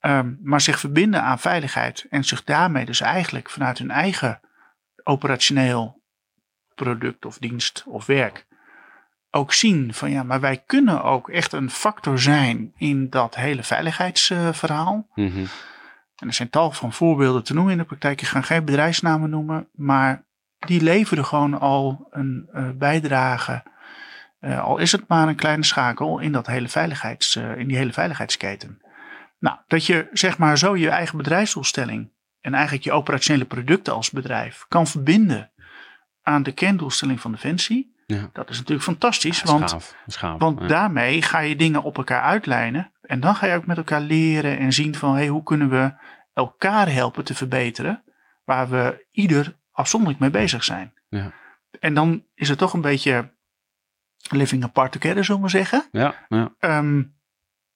Ehm, maar zich verbinden aan veiligheid en zich daarmee dus eigenlijk vanuit hun eigen operationeel product of dienst of werk ook zien van ja, maar wij kunnen ook echt een factor zijn in dat hele veiligheidsverhaal. Mhm. En er zijn tal van voorbeelden te noemen in de praktijk. Ik ga geen bedrijfsnamen noemen, maar die leveren gewoon al een uh, bijdrage. Uh, al is het maar een kleine schakel in, dat hele veiligheids, uh, in die hele veiligheidsketen. Nou, dat je zeg maar zo je eigen bedrijfsdoelstelling en eigenlijk je operationele producten als bedrijf kan verbinden aan de kerndoelstelling van Defensie. Ja. Dat is natuurlijk fantastisch, Ja, want, schaaf, schaaf, want ja. daarmee ga je dingen op elkaar uitlijnen. En dan ga je ook met elkaar leren en zien van hey, hoe kunnen we elkaar helpen te verbeteren. Waar we ieder afzonderlijk mee bezig zijn. Ja. En dan is het toch een beetje living apart together, zullen we zeggen. Ja, ja. Ehm,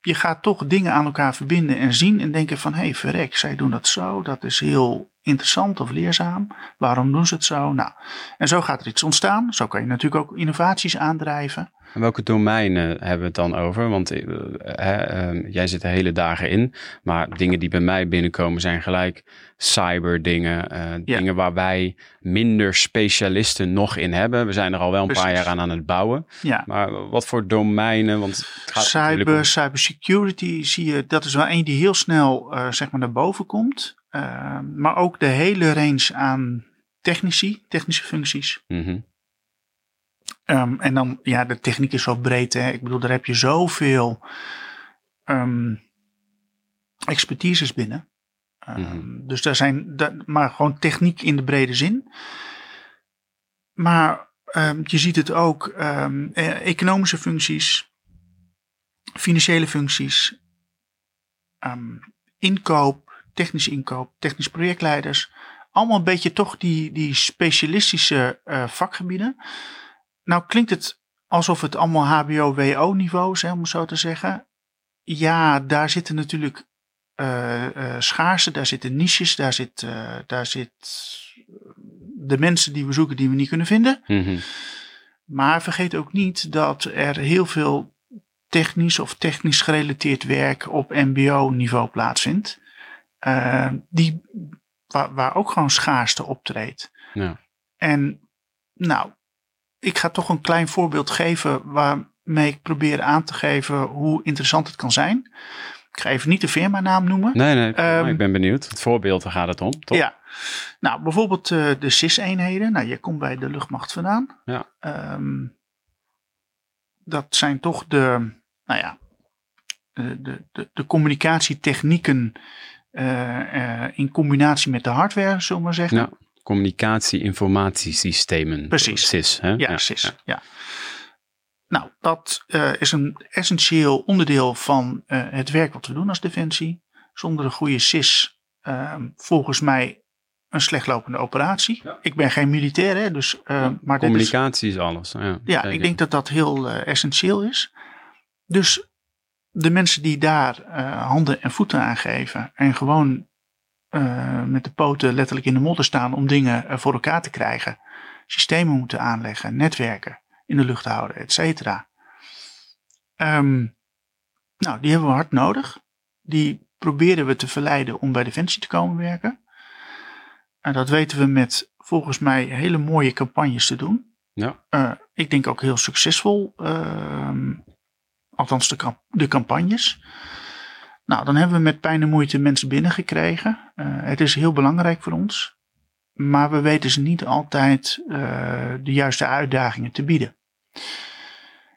je gaat toch dingen aan elkaar verbinden en zien en denken van hé, hey, verrek, zij doen dat zo. Dat is heel interessant of leerzaam. Waarom doen ze het zo? Nou, en zo gaat er iets ontstaan. Zo kan je natuurlijk ook innovaties aandrijven. En welke domeinen hebben we het dan over? Want eh, hè, eh, jij zit er hele dagen in, maar dingen die bij mij binnenkomen zijn gelijk cyberdingen, eh dingen waar wij minder specialisten nog in hebben. We zijn er al wel een paar jaar aan aan het bouwen. Ja. Maar wat voor domeinen? Want het gaat Cyber, om- cybersecurity zie je, dat is wel één die heel snel eh, zeg maar naar boven komt. Eh, maar ook de hele range aan technici, technische functies. Mhm. Ehm, en dan, ja, de techniek is zo breed. Hè. Ik bedoel, daar heb je zoveel ehm expertises binnen. Ehm, Mhm. Dus daar zijn, maar gewoon techniek in de brede zin. Maar ehm, je ziet het ook, ehm, eh, economische functies, financiële functies, ehm, inkoop, technische inkoop, technische projectleiders. Allemaal een beetje toch die, die specialistische eh, vakgebieden. Nou klinkt het alsof het allemaal HBO-WO-niveau is, hè, om het zo te zeggen. Ja, daar zitten natuurlijk eh, eh, schaarste, daar zitten niches, daar zit, daar zit de mensen die we zoeken die we niet kunnen vinden. Mhm. Maar vergeet ook niet dat er heel veel technisch of technisch gerelateerd werk op MBO-niveau plaatsvindt. Eh, die, waar, waar ook gewoon schaarste optreedt. Ja. En nou, ik ga toch een klein voorbeeld geven waarmee ik probeer aan te geven hoe interessant het kan zijn. Ik ga even niet de firmanaam noemen. Nee, nee, Ehm, ik ben benieuwd. Het voorbeeld, daar gaat het om, toch? Ja, nou bijvoorbeeld eh, de CIS-eenheden. Nou, je komt bij de luchtmacht vandaan. Ja. Ehm, dat zijn toch de, nou ja, de, de, de, de communicatietechnieken eh, eh, in combinatie met de hardware, zullen we maar zeggen. Ja. Communicatie-informatiesystemen. Precies. CIS, hè? Ja, precies. Ja. Nou, dat eh, is een essentieel onderdeel van eh, het werk wat we doen als Defensie. Zonder een goede SIS, ehm, volgens mij, een slecht lopende operatie. Ik ben geen militair, hè, dus, eh, maar dit is, Communicatie is alles. Ja, ik denk dat dat heel eh, essentieel is. Dus de mensen die daar eh, handen en voeten aan geven en gewoon eh, met de poten letterlijk in de modder staan om dingen eh, voor elkaar te krijgen, systemen moeten aanleggen, netwerken in de lucht houden, et cetera. Ehm, nou, die hebben we hard nodig. Die proberen we te verleiden om bij Defensie te komen werken. En dat weten we met volgens mij hele mooie campagnes te doen. Ja. Ik denk ook heel succesvol. Althans, de, de campagnes. Nou, dan hebben we met pijn en moeite mensen binnengekregen. Eh, het is heel belangrijk voor ons. Maar we weten ze niet altijd eh, de juiste uitdagingen te bieden.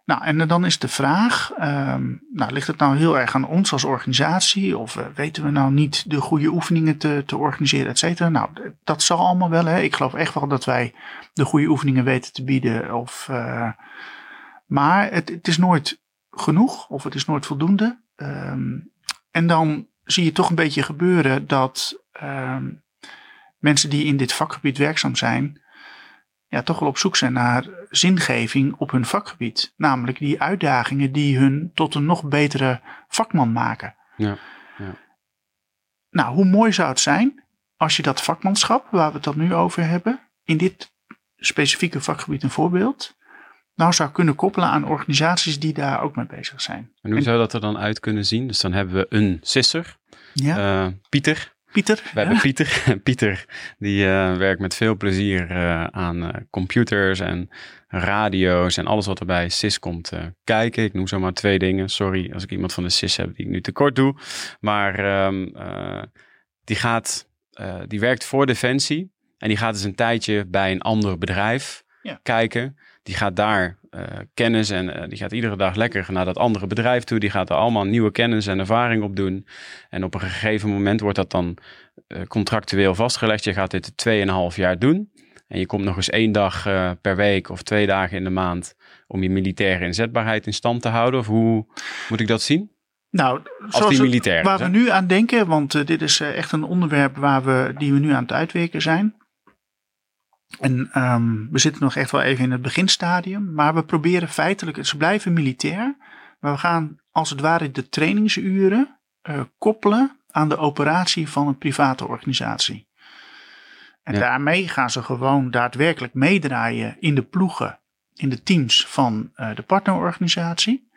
Nou, en dan is de vraag: ehm, nou, ligt het nou heel erg aan ons als organisatie? Of eh, weten we nou niet de goede oefeningen te, te organiseren, et cetera? Nou, dat zal allemaal wel. Hè. Ik geloof echt wel dat wij de goede oefeningen weten te bieden. Of, maar het, het is nooit genoeg of het is nooit voldoende. Ehm, en dan zie je toch een beetje gebeuren dat ehm, mensen die in dit vakgebied werkzaam zijn, ja, toch wel op zoek zijn naar zingeving op hun vakgebied. Namelijk die uitdagingen die hun tot een nog betere vakman maken. Ja, Nou, hoe mooi zou het zijn als je dat vakmanschap, waar we het dan nu over hebben, in dit specifieke vakgebied een voorbeeld, nou zou kunnen koppelen aan organisaties die daar ook mee bezig zijn. En hoe zou dat er dan uit kunnen zien? Dus dan hebben we een sisser, Ja, eh, Pieter. Pieter? We hebben? Pieter. [LAUGHS] Pieter die eh, werkt met veel plezier eh, aan computers en radio's en alles wat er bij SIS komt kijken. Ik noem zomaar twee dingen. Sorry als ik iemand van de SIS heb die ik nu tekort doe. Maar ehm, eh, die, gaat, die werkt voor Defensie en die gaat dus een tijdje bij een ander bedrijf Ja. kijken. Die gaat daar eh, kennis en eh, die gaat iedere dag lekker naar dat andere bedrijf toe. Die gaat er allemaal nieuwe kennis en ervaring op doen. En op een gegeven moment wordt dat dan eh, contractueel vastgelegd. Je gaat dit 2,5 jaar doen. En je komt nog eens één dag per week of twee dagen in de maand om je militaire inzetbaarheid in stand te houden. Of hoe moet ik dat zien? Nou, Als die het- militair. waar we nu aan denken, want dit is echt een onderwerp waar we, die we nu aan het uitwerken zijn. En ehm, we zitten nog echt wel even in het beginstadium, maar we proberen feitelijk, ze blijven militair, maar we gaan als het ware de trainingsuren eh, koppelen aan de operatie van een private organisatie. En Ja. daarmee gaan ze gewoon daadwerkelijk meedraaien in de ploegen, in de teams van eh, de partnerorganisatie.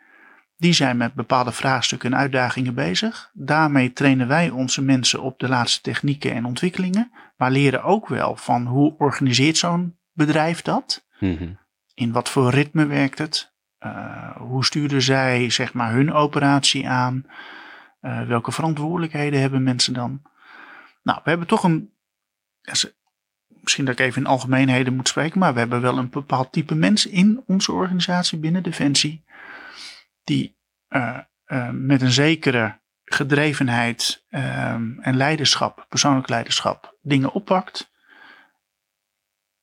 Die zijn met bepaalde vraagstukken en uitdagingen bezig. Daarmee trainen wij onze mensen op de laatste technieken en ontwikkelingen. Maar leren ook wel van hoe organiseert zo'n bedrijf dat? Mhm. In wat voor ritme werkt het? Eh, hoe sturen zij zeg maar hun operatie aan? Eh, welke verantwoordelijkheden hebben mensen dan? Nou, we hebben toch een. Misschien dat ik even in algemeenheden moet spreken, maar we hebben wel een bepaald type mens in onze organisatie binnen Defensie. Die eh, eh, met een zekere gedrevenheid ehm, en leiderschap, persoonlijk leiderschap, dingen oppakt.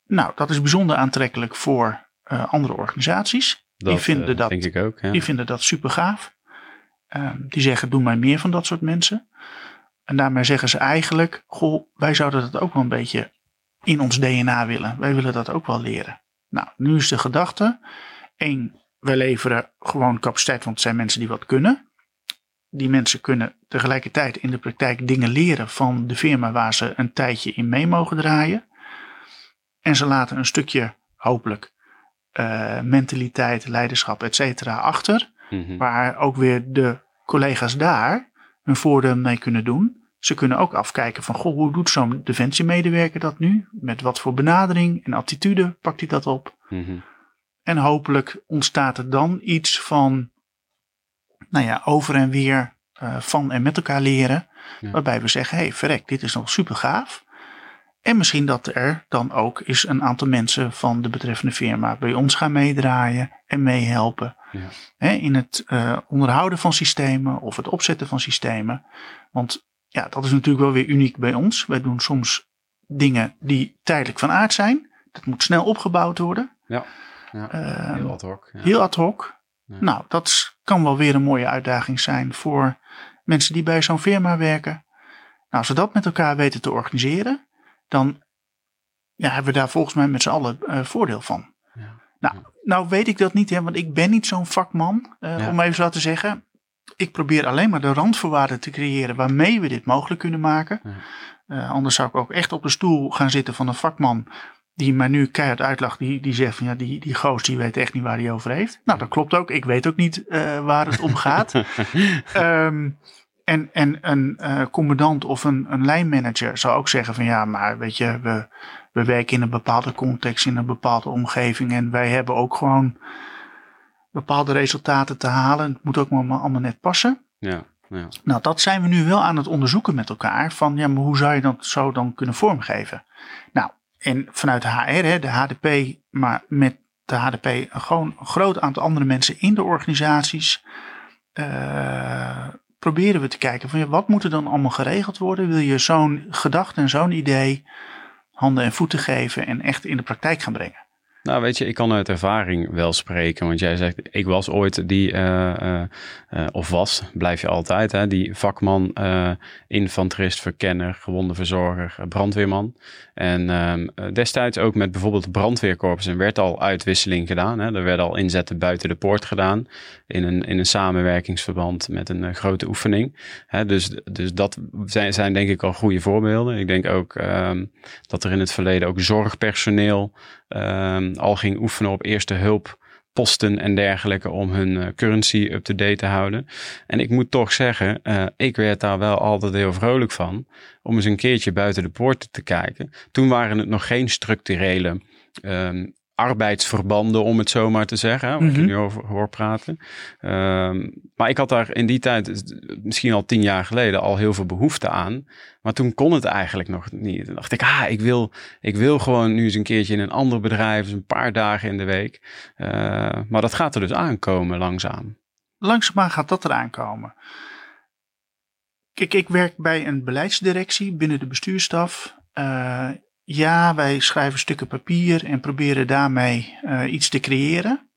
Nou, dat is bijzonder aantrekkelijk voor eh, andere organisaties. Dat die vinden dat denk ik ook. Ja. die vinden dat super gaaf. Ehm, die zeggen, doe maar meer van dat soort mensen. En daarmee zeggen ze eigenlijk, goh, wij zouden dat ook wel een beetje in ons DNA willen. Wij willen dat ook wel leren. Nou, nu is de gedachte, één, wij leveren gewoon capaciteit, want het zijn mensen die wat kunnen. Die mensen kunnen tegelijkertijd in de praktijk dingen leren van de firma waar ze een tijdje in mee mogen draaien. En ze laten een stukje, hopelijk, eh, mentaliteit, leiderschap, et cetera, achter. Mhm. Waar ook weer de collega's daar hun voordeel mee kunnen doen. Ze kunnen ook afkijken van, goh, hoe doet zo'n defensiemedewerker dat nu? Met wat voor benadering en attitude pakt hij dat op? Mhm. En hopelijk ontstaat er dan iets van, nou ja, over en weer eh, van en met elkaar leren. Ja. Waarbij we zeggen, hé, hey, verrek, dit is nog super gaaf. En misschien dat er dan ook eens een aantal mensen van de betreffende firma bij ons gaan meedraaien en meehelpen. Ja. In het eh, onderhouden van systemen of het opzetten van systemen. Want ja, dat is natuurlijk wel weer uniek bij ons. Wij doen soms dingen die tijdelijk van aard zijn. Dat moet snel opgebouwd worden. Ja, Ehm, heel ad hoc. Ja. Heel ad hoc. Ja. Nou, dat kan wel weer een mooie uitdaging zijn voor mensen die bij zo'n firma werken. Nou, als we dat met elkaar weten te organiseren, dan ja, hebben we daar volgens mij met z'n allen eh, voordeel van. Ja. Nou, nou weet ik dat niet, hè, want ik ben niet zo'n vakman, eh, om even zo te zeggen. Ik probeer alleen maar de randvoorwaarden te creëren waarmee we dit mogelijk kunnen maken. Eh, anders zou ik ook echt op de stoel gaan zitten van een vakman die mij nu keihard uitlacht. Die, die zegt van ja, die, die goos die weet echt niet waar hij over heeft. Nou, dat klopt ook. Ik weet ook niet eh, waar het om gaat. [LAUGHS] Ehm, en, en een eh, commandant of een, een lijnmanager zou ook zeggen van ja, maar weet je, we, we werken in een bepaalde context, in een bepaalde omgeving. En wij hebben ook gewoon bepaalde resultaten te halen. Het moet ook maar allemaal net passen. Ja, ja. Nou, dat zijn we nu wel aan het onderzoeken met elkaar. Van ja, maar hoe zou je dat zo dan kunnen vormgeven? Nou, en vanuit HR, hè, de HDP, maar met de HDP gewoon een groot aantal andere mensen in de organisaties. eh, proberen we te kijken van ja, wat moet er dan allemaal geregeld worden? Wil je zo'n gedachte en zo'n idee handen en voeten geven en echt in de praktijk gaan brengen? Nou, weet je, ik kan uit ervaring wel spreken. Want jij zegt, ik was ooit die, uh, uh, of was, blijf je altijd, hè, die vakman, infanterist, verkenner, gewonde verzorger, brandweerman. En ehm, destijds ook met bijvoorbeeld de brandweerkorps. Er werd al uitwisseling gedaan. Hè. Er werden al inzetten buiten de poort gedaan. In een, in een samenwerkingsverband met een grote oefening. Hè, dus, dus dat zijn, zijn denk ik al goede voorbeelden. Ik denk ook um, dat er in het verleden ook zorgpersoneel um, al ging oefenen op eerste hulp posten en dergelijke om hun uh, currency up-to-date te houden. En ik moet toch zeggen, uh, ik werd daar wel altijd heel vrolijk van om eens een keertje buiten de poorten te kijken. Toen waren het nog geen structurele um, arbeidsverbanden, om het zo maar te zeggen, waar mm -hmm. ik nu over hoor praten. Um, maar ik had daar in die tijd, misschien al tien jaar geleden, al heel veel behoefte aan. Maar toen kon het eigenlijk nog niet. Toen dacht ik, ah, ik wil, ik wil gewoon nu eens een keertje in een ander bedrijf, een paar dagen in de week. Uh, maar dat gaat er dus aankomen, langzaam. Langzaamaan gaat dat eraan komen. Kijk, ik werk bij een beleidsdirectie binnen de bestuurstaf. Uh, ja, wij schrijven stukken papier en proberen daarmee uh, iets te creëren.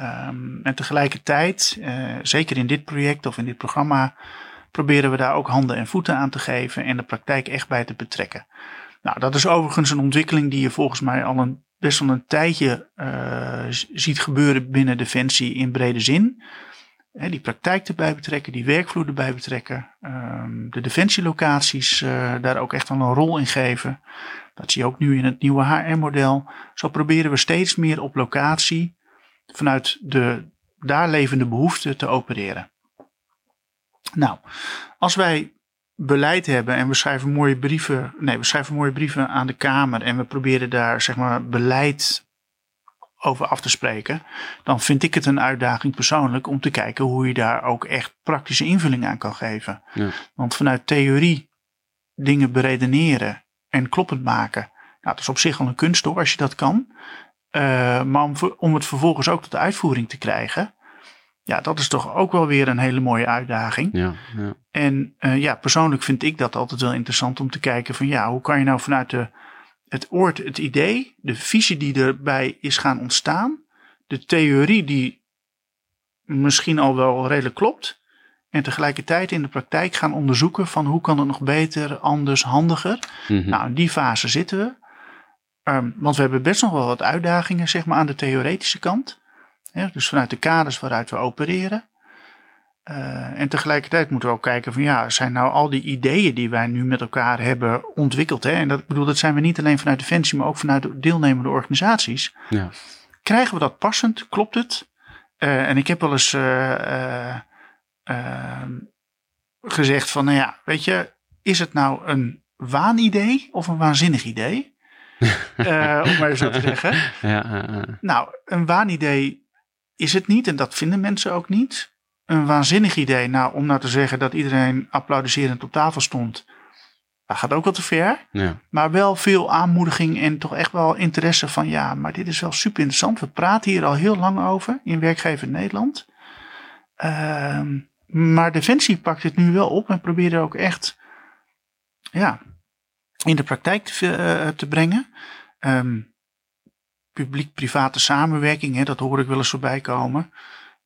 Um, en tegelijkertijd, uh, zeker in dit project of in dit programma, proberen we daar ook handen en voeten aan te geven en de praktijk echt bij te betrekken. Nou, dat is overigens een ontwikkeling die je volgens mij al een, best wel een tijdje uh, ziet gebeuren binnen Defensie in brede zin. Die praktijk erbij betrekken, die werkvloer erbij betrekken, um, de defensielocaties uh, daar ook echt wel een rol in geven. Dat zie je ook nu in het nieuwe HR-model. Zo proberen we steeds meer op locatie vanuit de daar levende behoeften te opereren. Nou, als wij beleid hebben en we schrijven mooie brieven, nee, we schrijven mooie brieven aan de Kamer en we proberen daar zeg maar beleid over af te spreken, dan vind ik het een uitdaging persoonlijk om te kijken hoe je daar ook echt praktische invulling aan kan geven. Ja. Want vanuit theorie dingen beredeneren en kloppend maken, nou, dat is op zich al een kunst hoor, als je dat kan. Uh, maar om, om het vervolgens ook tot uitvoering te krijgen, ja, dat is toch ook wel weer een hele mooie uitdaging. Ja, ja. En uh, ja, persoonlijk vind ik dat altijd wel interessant om te kijken van ja, hoe kan je nou vanuit de, het oord, het idee, de visie die erbij is gaan ontstaan, de theorie die misschien al wel redelijk klopt, en tegelijkertijd in de praktijk gaan onderzoeken van hoe kan het nog beter, anders, handiger. Mm -hmm. Nou, in die fase zitten we. Um, want we hebben best nog wel wat uitdagingen zeg maar, aan de theoretische kant. Ja, dus vanuit de kaders waaruit we opereren. Uh, en tegelijkertijd moeten we ook kijken van ja, zijn nou al die ideeën die wij nu met elkaar hebben ontwikkeld. Hè? En dat bedoel, dat zijn we niet alleen vanuit Defensie, maar ook vanuit de deelnemende organisaties. Ja. Krijgen we dat passend? Klopt het? Uh, en ik heb wel eens uh, gezegd van nou ja, weet je, is het nou een waanidee of een waanzinnig idee? [LAUGHS] om maar zo te zeggen. Ja, nou, een waanidee is het niet en dat vinden mensen ook niet. Een waanzinnig idee, nou, om nou te zeggen dat iedereen applaudisserend op tafel stond, dat gaat ook wel te ver. Ja. Maar wel veel aanmoediging en toch echt wel interesse van ja, maar dit is wel super interessant. We praten hier al heel lang over in Werkgever Nederland. Uh, maar Defensie pakt het nu wel op en probeert er ook echt ja, in de praktijk te, uh, te brengen. Um, publiek-private samenwerking, hè, dat hoor ik wel eens voorbij komen.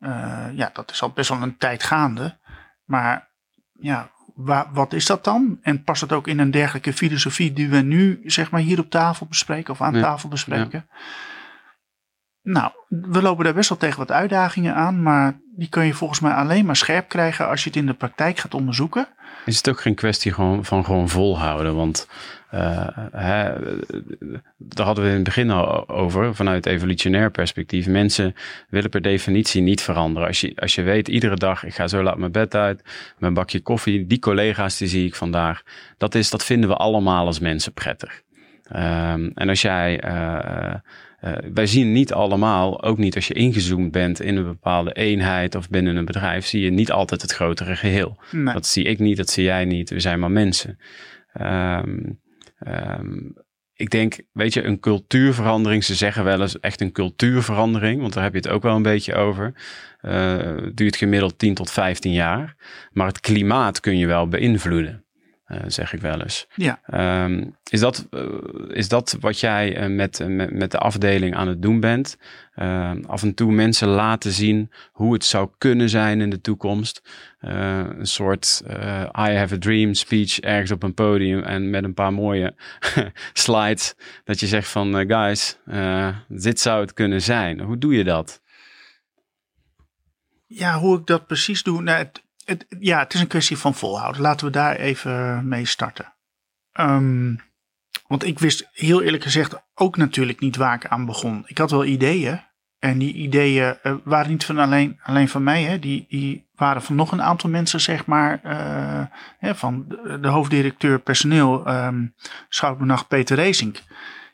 Uh, ja, dat is al best wel een tijd gaande. Maar ja, wa wat is dat dan? En past het ook in een dergelijke filosofie die we nu zeg maar hier op tafel bespreken of aan ja. tafel bespreken? Ja. Nou, we lopen daar best wel tegen wat uitdagingen aan, maar die kun je volgens mij alleen maar scherp krijgen als je het in de praktijk gaat onderzoeken. Is het ook geen kwestie gewoon van gewoon volhouden? Want uh, hè, daar hadden we in het begin al over, vanuit evolutionair perspectief. Mensen willen per definitie niet veranderen. Als je, als je weet, iedere dag, ik ga zo laat mijn bed uit, mijn bakje koffie, die collega's die zie ik vandaag. Dat, is, dat vinden we allemaal als mensen prettig. Um, en als jij, uh, uh, wij zien niet allemaal, ook niet als je ingezoomd bent in een bepaalde eenheid of binnen een bedrijf, zie je niet altijd het grotere geheel. Nee. Dat zie ik niet, dat zie jij niet. We zijn maar mensen. Um, um, ik denk, weet je, een cultuurverandering. Ze zeggen wel eens echt een cultuurverandering, want daar heb je het ook wel een beetje over. Uh, duurt gemiddeld 10 tot 15 jaar. Maar het klimaat kun je wel beïnvloeden. Uh, zeg ik wel eens. Ja. Um, is, dat, uh, is dat wat jij uh, met, met, met de afdeling aan het doen bent? Ehm, af en toe mensen laten zien hoe het zou kunnen zijn in de toekomst. een soort I have a dream speech ergens op een podium en met een paar mooie [LAUGHS] slides. Dat je zegt van guys, dit zou het kunnen zijn. Hoe doe je dat? Ja, hoe ik dat precies doe. Nou, het, ja, het is een kwestie van volhouden. Laten we daar even mee starten. Um, want ik wist heel eerlijk gezegd ook natuurlijk niet waar ik aan begon. Ik had wel ideeën. En die ideeën uh, waren niet van alleen, alleen van mij. Hè. Die, die waren van nog een aantal mensen, zeg maar. Uh, hè, van de, hoofddirecteur personeel, um, Peter Racing.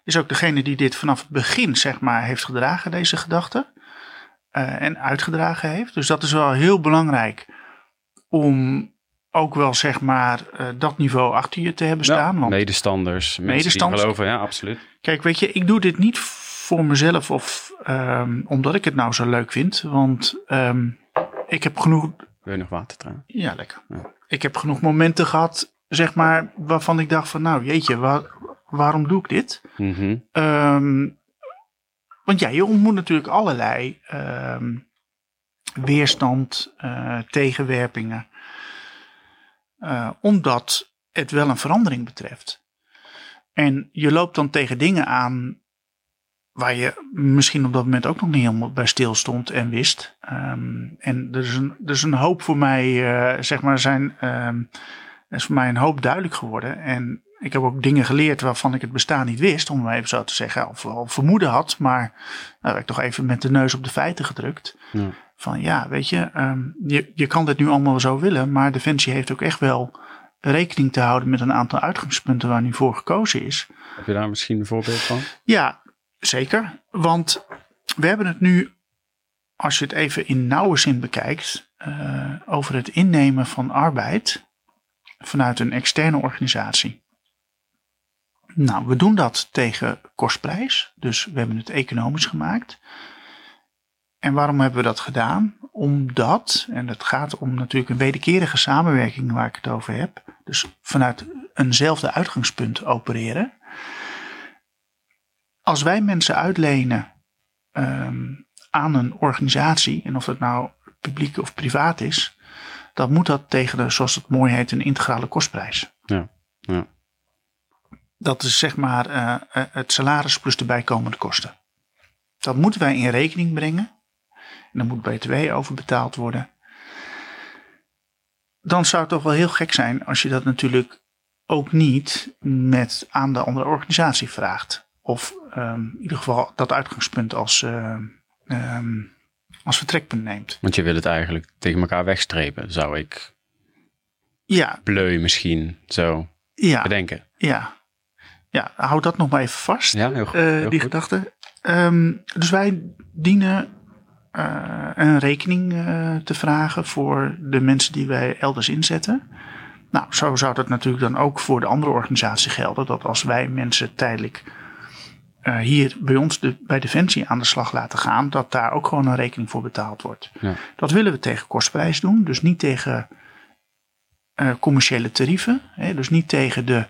Is ook degene die dit vanaf het begin, zeg maar, heeft gedragen, deze gedachte. Uh, en uitgedragen heeft. Dus dat is wel heel belangrijk om ook wel zeg maar uh, dat niveau achter je te hebben staan. Ja, want medestanders, medestanders. geloven, ja, absoluut. Kijk, weet je, ik doe dit niet voor mezelf of um, omdat ik het nou zo leuk vind. Want um, ik heb genoeg... Wil je nog water trouwens? Ja, lekker. Ja. Ik heb genoeg momenten gehad, zeg maar, waarvan ik dacht van nou jeetje, waar, waarom doe ik dit? Mm -hmm. um, want ja, je ontmoet natuurlijk allerlei weerstand, uh, tegenwerpingen. Uh, omdat het wel een verandering betreft. En je loopt dan tegen dingen aan waar je misschien op dat moment ook nog niet helemaal bij stil stond en wist. Um, en er is, een, er is een hoop voor mij, uh, zeg maar, zijn, er is voor mij een hoop duidelijk geworden. En ik heb ook dingen geleerd waarvan ik het bestaan niet wist, om maar even zo te zeggen, of al vermoeden had, maar nou, heb ik toch even met de neus op de feiten gedrukt. Ja van ja, weet je, um, je, je kan dit nu allemaal zo willen, maar Defensie heeft ook echt wel rekening te houden met een aantal uitgangspunten waar nu voor gekozen is. Heb je daar misschien een voorbeeld van? Ja, zeker. Want we hebben het nu, als je het even in nauwe zin bekijkt, uh, over het innemen van arbeid vanuit een externe organisatie. Nou, we doen dat tegen kostprijs, dus we hebben het economisch gemaakt. En waarom hebben we dat gedaan? Omdat, en het gaat om natuurlijk een wederkerige samenwerking waar ik het over heb. Dus vanuit eenzelfde uitgangspunt opereren. Als wij mensen uitlenen um, aan een organisatie, en of het nou publiek of privaat is, dan moet dat tegen de, zoals het mooi heet, een integrale kostprijs. Ja, ja. Dat is zeg maar uh, het salaris plus de bijkomende kosten. Dat moeten wij in rekening brengen en dan moet BTW over betaald worden. Dan zou het toch wel heel gek zijn als je dat natuurlijk ook niet met aan de andere organisatie vraagt. Of um, in ieder geval dat uitgangspunt als, uh, um, als vertrekpunt neemt. Want je wil het eigenlijk tegen elkaar wegstrepen, zou ik ja. bleu misschien zo ja. bedenken. Ja. Ja, hou dat nog maar even vast, ja, heel goed, uh, heel die goed. gedachte. Um, dus wij dienen uh, een rekening uh, te vragen voor de mensen die wij elders inzetten. Nou, zo zou dat natuurlijk dan ook voor de andere organisatie gelden. Dat als wij mensen tijdelijk uh, hier bij ons de, bij Defensie aan de slag laten gaan, dat daar ook gewoon een rekening voor betaald wordt. Ja. Dat willen we tegen kostprijs doen, dus niet tegen commerciële tarieven. Hè, dus niet tegen de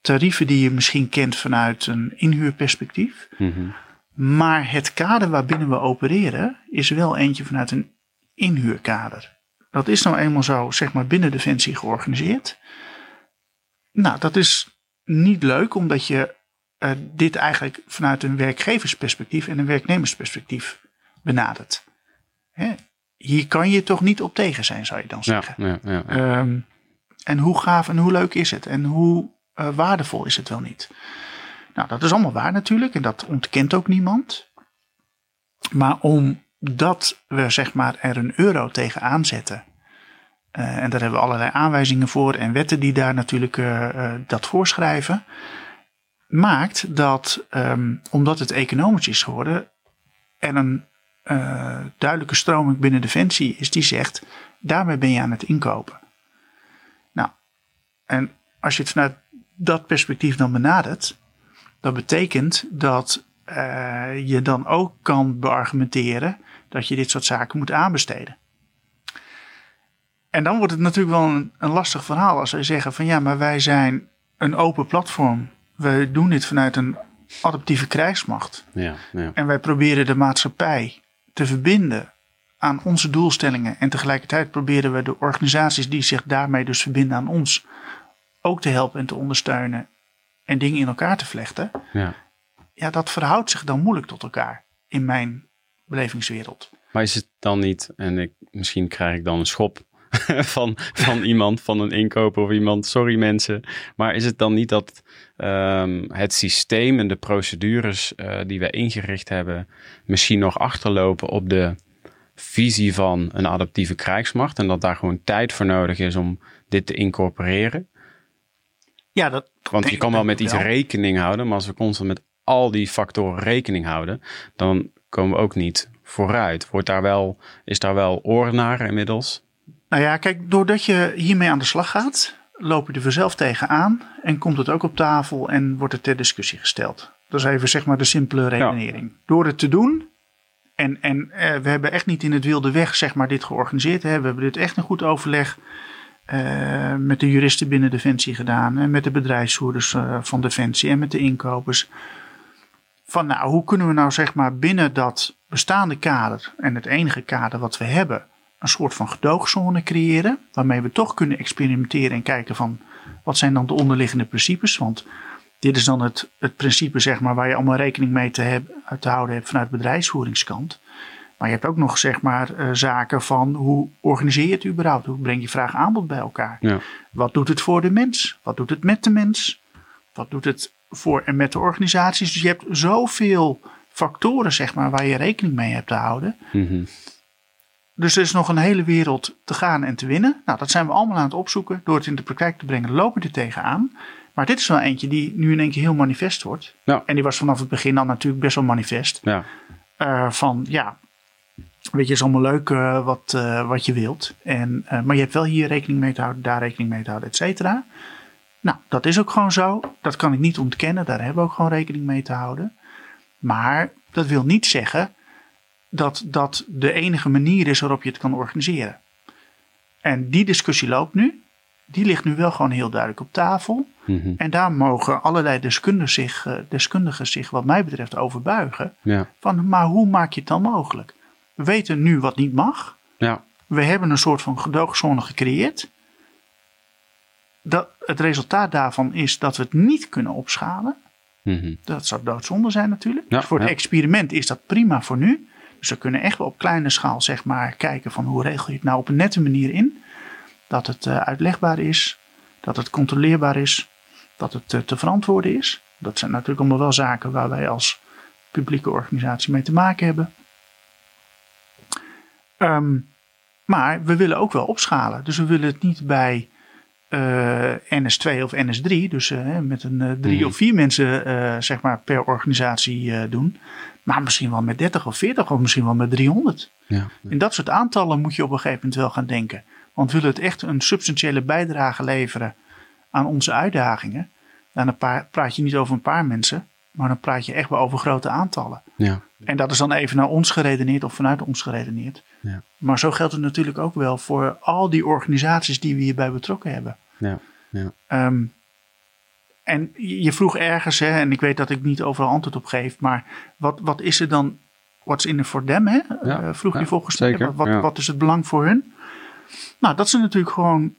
tarieven die je misschien kent vanuit een inhuurperspectief. Mm -hmm. Maar het kader waarbinnen we opereren is wel eentje vanuit een inhuurkader. Dat is nou eenmaal zo, zeg maar, binnen Defensie georganiseerd. Nou, dat is niet leuk, omdat je uh, dit eigenlijk vanuit een werkgeversperspectief en een werknemersperspectief benadert. Hè? Hier kan je toch niet op tegen zijn, zou je dan zeggen. Ja, ja, ja, um, en hoe gaaf en hoe leuk is het? En hoe uh, waardevol is het wel niet? Nou, dat is allemaal waar natuurlijk en dat ontkent ook niemand. Maar omdat we zeg maar er een euro tegen aanzetten, uh, en daar hebben we allerlei aanwijzingen voor en wetten die daar natuurlijk uh, dat voorschrijven, maakt dat, um, omdat het economisch is geworden, er een duidelijke stroming binnen Defensie is die zegt, daarmee ben je aan het inkopen. Nou, en als je het vanuit dat perspectief dan benadert, dat betekent dat uh, je dan ook kan beargumenteren dat je dit soort zaken moet aanbesteden. En dan wordt het natuurlijk wel een, een lastig verhaal als wij zeggen van ja, maar wij zijn een open platform. We doen dit vanuit een adaptieve krijgsmacht. Ja, ja. En wij proberen de maatschappij te verbinden aan onze doelstellingen. En tegelijkertijd proberen we de organisaties die zich daarmee dus verbinden aan ons ook te helpen en te ondersteunen en dingen in elkaar te vlechten. ja. Ja, dat verhoudt zich dan moeilijk tot elkaar in mijn belevingswereld. Maar is het dan niet, en ik, misschien krijg ik dan een schop [LAUGHS] van, van [LAUGHS] iemand, van een inkoper of iemand, sorry mensen, maar is het dan niet dat ehm, het systeem en de procedures eh, die we ingericht hebben misschien nog achterlopen op de visie van een adaptieve krijgsmacht en dat daar gewoon tijd voor nodig is om dit te incorporeren? Ja, dat, Want je kan wel met iets rekening houden, maar als we constant met al die factoren rekening houden, dan komen we ook niet vooruit. Wordt daar wel, is daar wel oor naar inmiddels? Nou ja, kijk, doordat je hiermee aan de slag gaat, loop je er vanzelf tegenaan en komt het ook op tafel en wordt het ter discussie gesteld. Dat is even zeg maar de simpele redenering. Door het te doen, en, en eh, we hebben echt niet in het wilde weg zeg maar dit georganiseerd. Hè. We hebben dit echt een goed overleg eh, met de juristen binnen Defensie gedaan. En met de bedrijfsvoerders eh, van Defensie en met de inkopers. Van nou, hoe kunnen we nou zeg maar binnen dat bestaande kader en het enige kader wat we hebben een soort van gedoogzone creëren. Waarmee we toch kunnen experimenteren en kijken van wat zijn dan de onderliggende principes. Want dit is dan het, het principe zeg maar, waar je allemaal rekening mee te, hebben, te houden hebt vanuit bedrijfsvoeringskant. Maar je hebt ook nog zeg maar, eh, zaken van hoe organiseer je het überhaupt? Hoe breng je vraag aanbod bij elkaar? Ja. Wat doet het voor de mens? Wat doet het met de mens? Wat doet het voor en met de organisaties? Dus je hebt zoveel factoren zeg maar, waar je rekening mee hebt te houden. Mhm. Dus er is nog een hele wereld te gaan en te winnen. Nou, dat zijn we allemaal aan het opzoeken. Door het in de praktijk te brengen, lopen we er tegenaan. Maar dit is wel eentje die nu in één keer heel manifest wordt. Ja. En die was vanaf het begin al natuurlijk best wel manifest. Ja. Eh, van ja, weet je, is allemaal leuk eh, wat, eh, wat je wilt. En, eh, maar je hebt wel hier rekening mee te houden, daar rekening mee te houden, et cetera. Nou, dat is ook gewoon zo. Dat kan ik niet ontkennen. Daar hebben we ook gewoon rekening mee te houden. Maar dat wil niet zeggen dat dat de enige manier is waarop je het kan organiseren. En die discussie loopt nu. Die ligt nu wel gewoon heel duidelijk op tafel. Mhm. En daar mogen allerlei deskundigen zich, deskundigen zich wat mij betreft over buigen. Ja. Van, maar hoe maak je het dan mogelijk? We weten nu wat niet mag. Ja. We hebben een soort van gedoogzone gecreëerd. Dat, het resultaat daarvan is dat we het niet kunnen opschalen. Mhm. Dat zou doodzonde zijn natuurlijk. Ja, dus voor het ja. experiment is dat prima voor nu. Dus we kunnen echt wel op kleine schaal zeg maar kijken van hoe regel je het nou op een nette manier in. Dat het eh, uitlegbaar is. Dat het controleerbaar is. Dat het eh, te verantwoorden is. Dat zijn natuurlijk allemaal wel zaken waar wij als publieke organisatie mee te maken hebben. Ehm, maar we willen ook wel opschalen. Dus we willen het niet bij eh, NS2 of NS3, dus eh, met een eh, drie Mhm. of vier mensen zeg maar per organisatie doen. Maar misschien wel met 30 of 40 of misschien wel met 300. Ja. In dat soort aantallen moet je op een gegeven moment wel gaan denken. Want willen we het echt een substantiële bijdrage leveren aan onze uitdagingen, dan praat je niet over een paar mensen, maar dan praat je echt wel over grote aantallen. Ja. En dat is dan even naar ons geredeneerd of vanuit ons geredeneerd. Ja. Maar zo geldt het natuurlijk ook wel voor al die organisaties die we hierbij betrokken hebben. Ja. Ja. Ehm, en je vroeg ergens, hè, en ik weet dat ik niet overal antwoord op geef, maar wat, wat is er dan, what's in it for them, hè? Ja, Eh, vroeg ja, je volgens mij, wat, wat, ja. wat is het belang voor hun? Nou, dat ze natuurlijk gewoon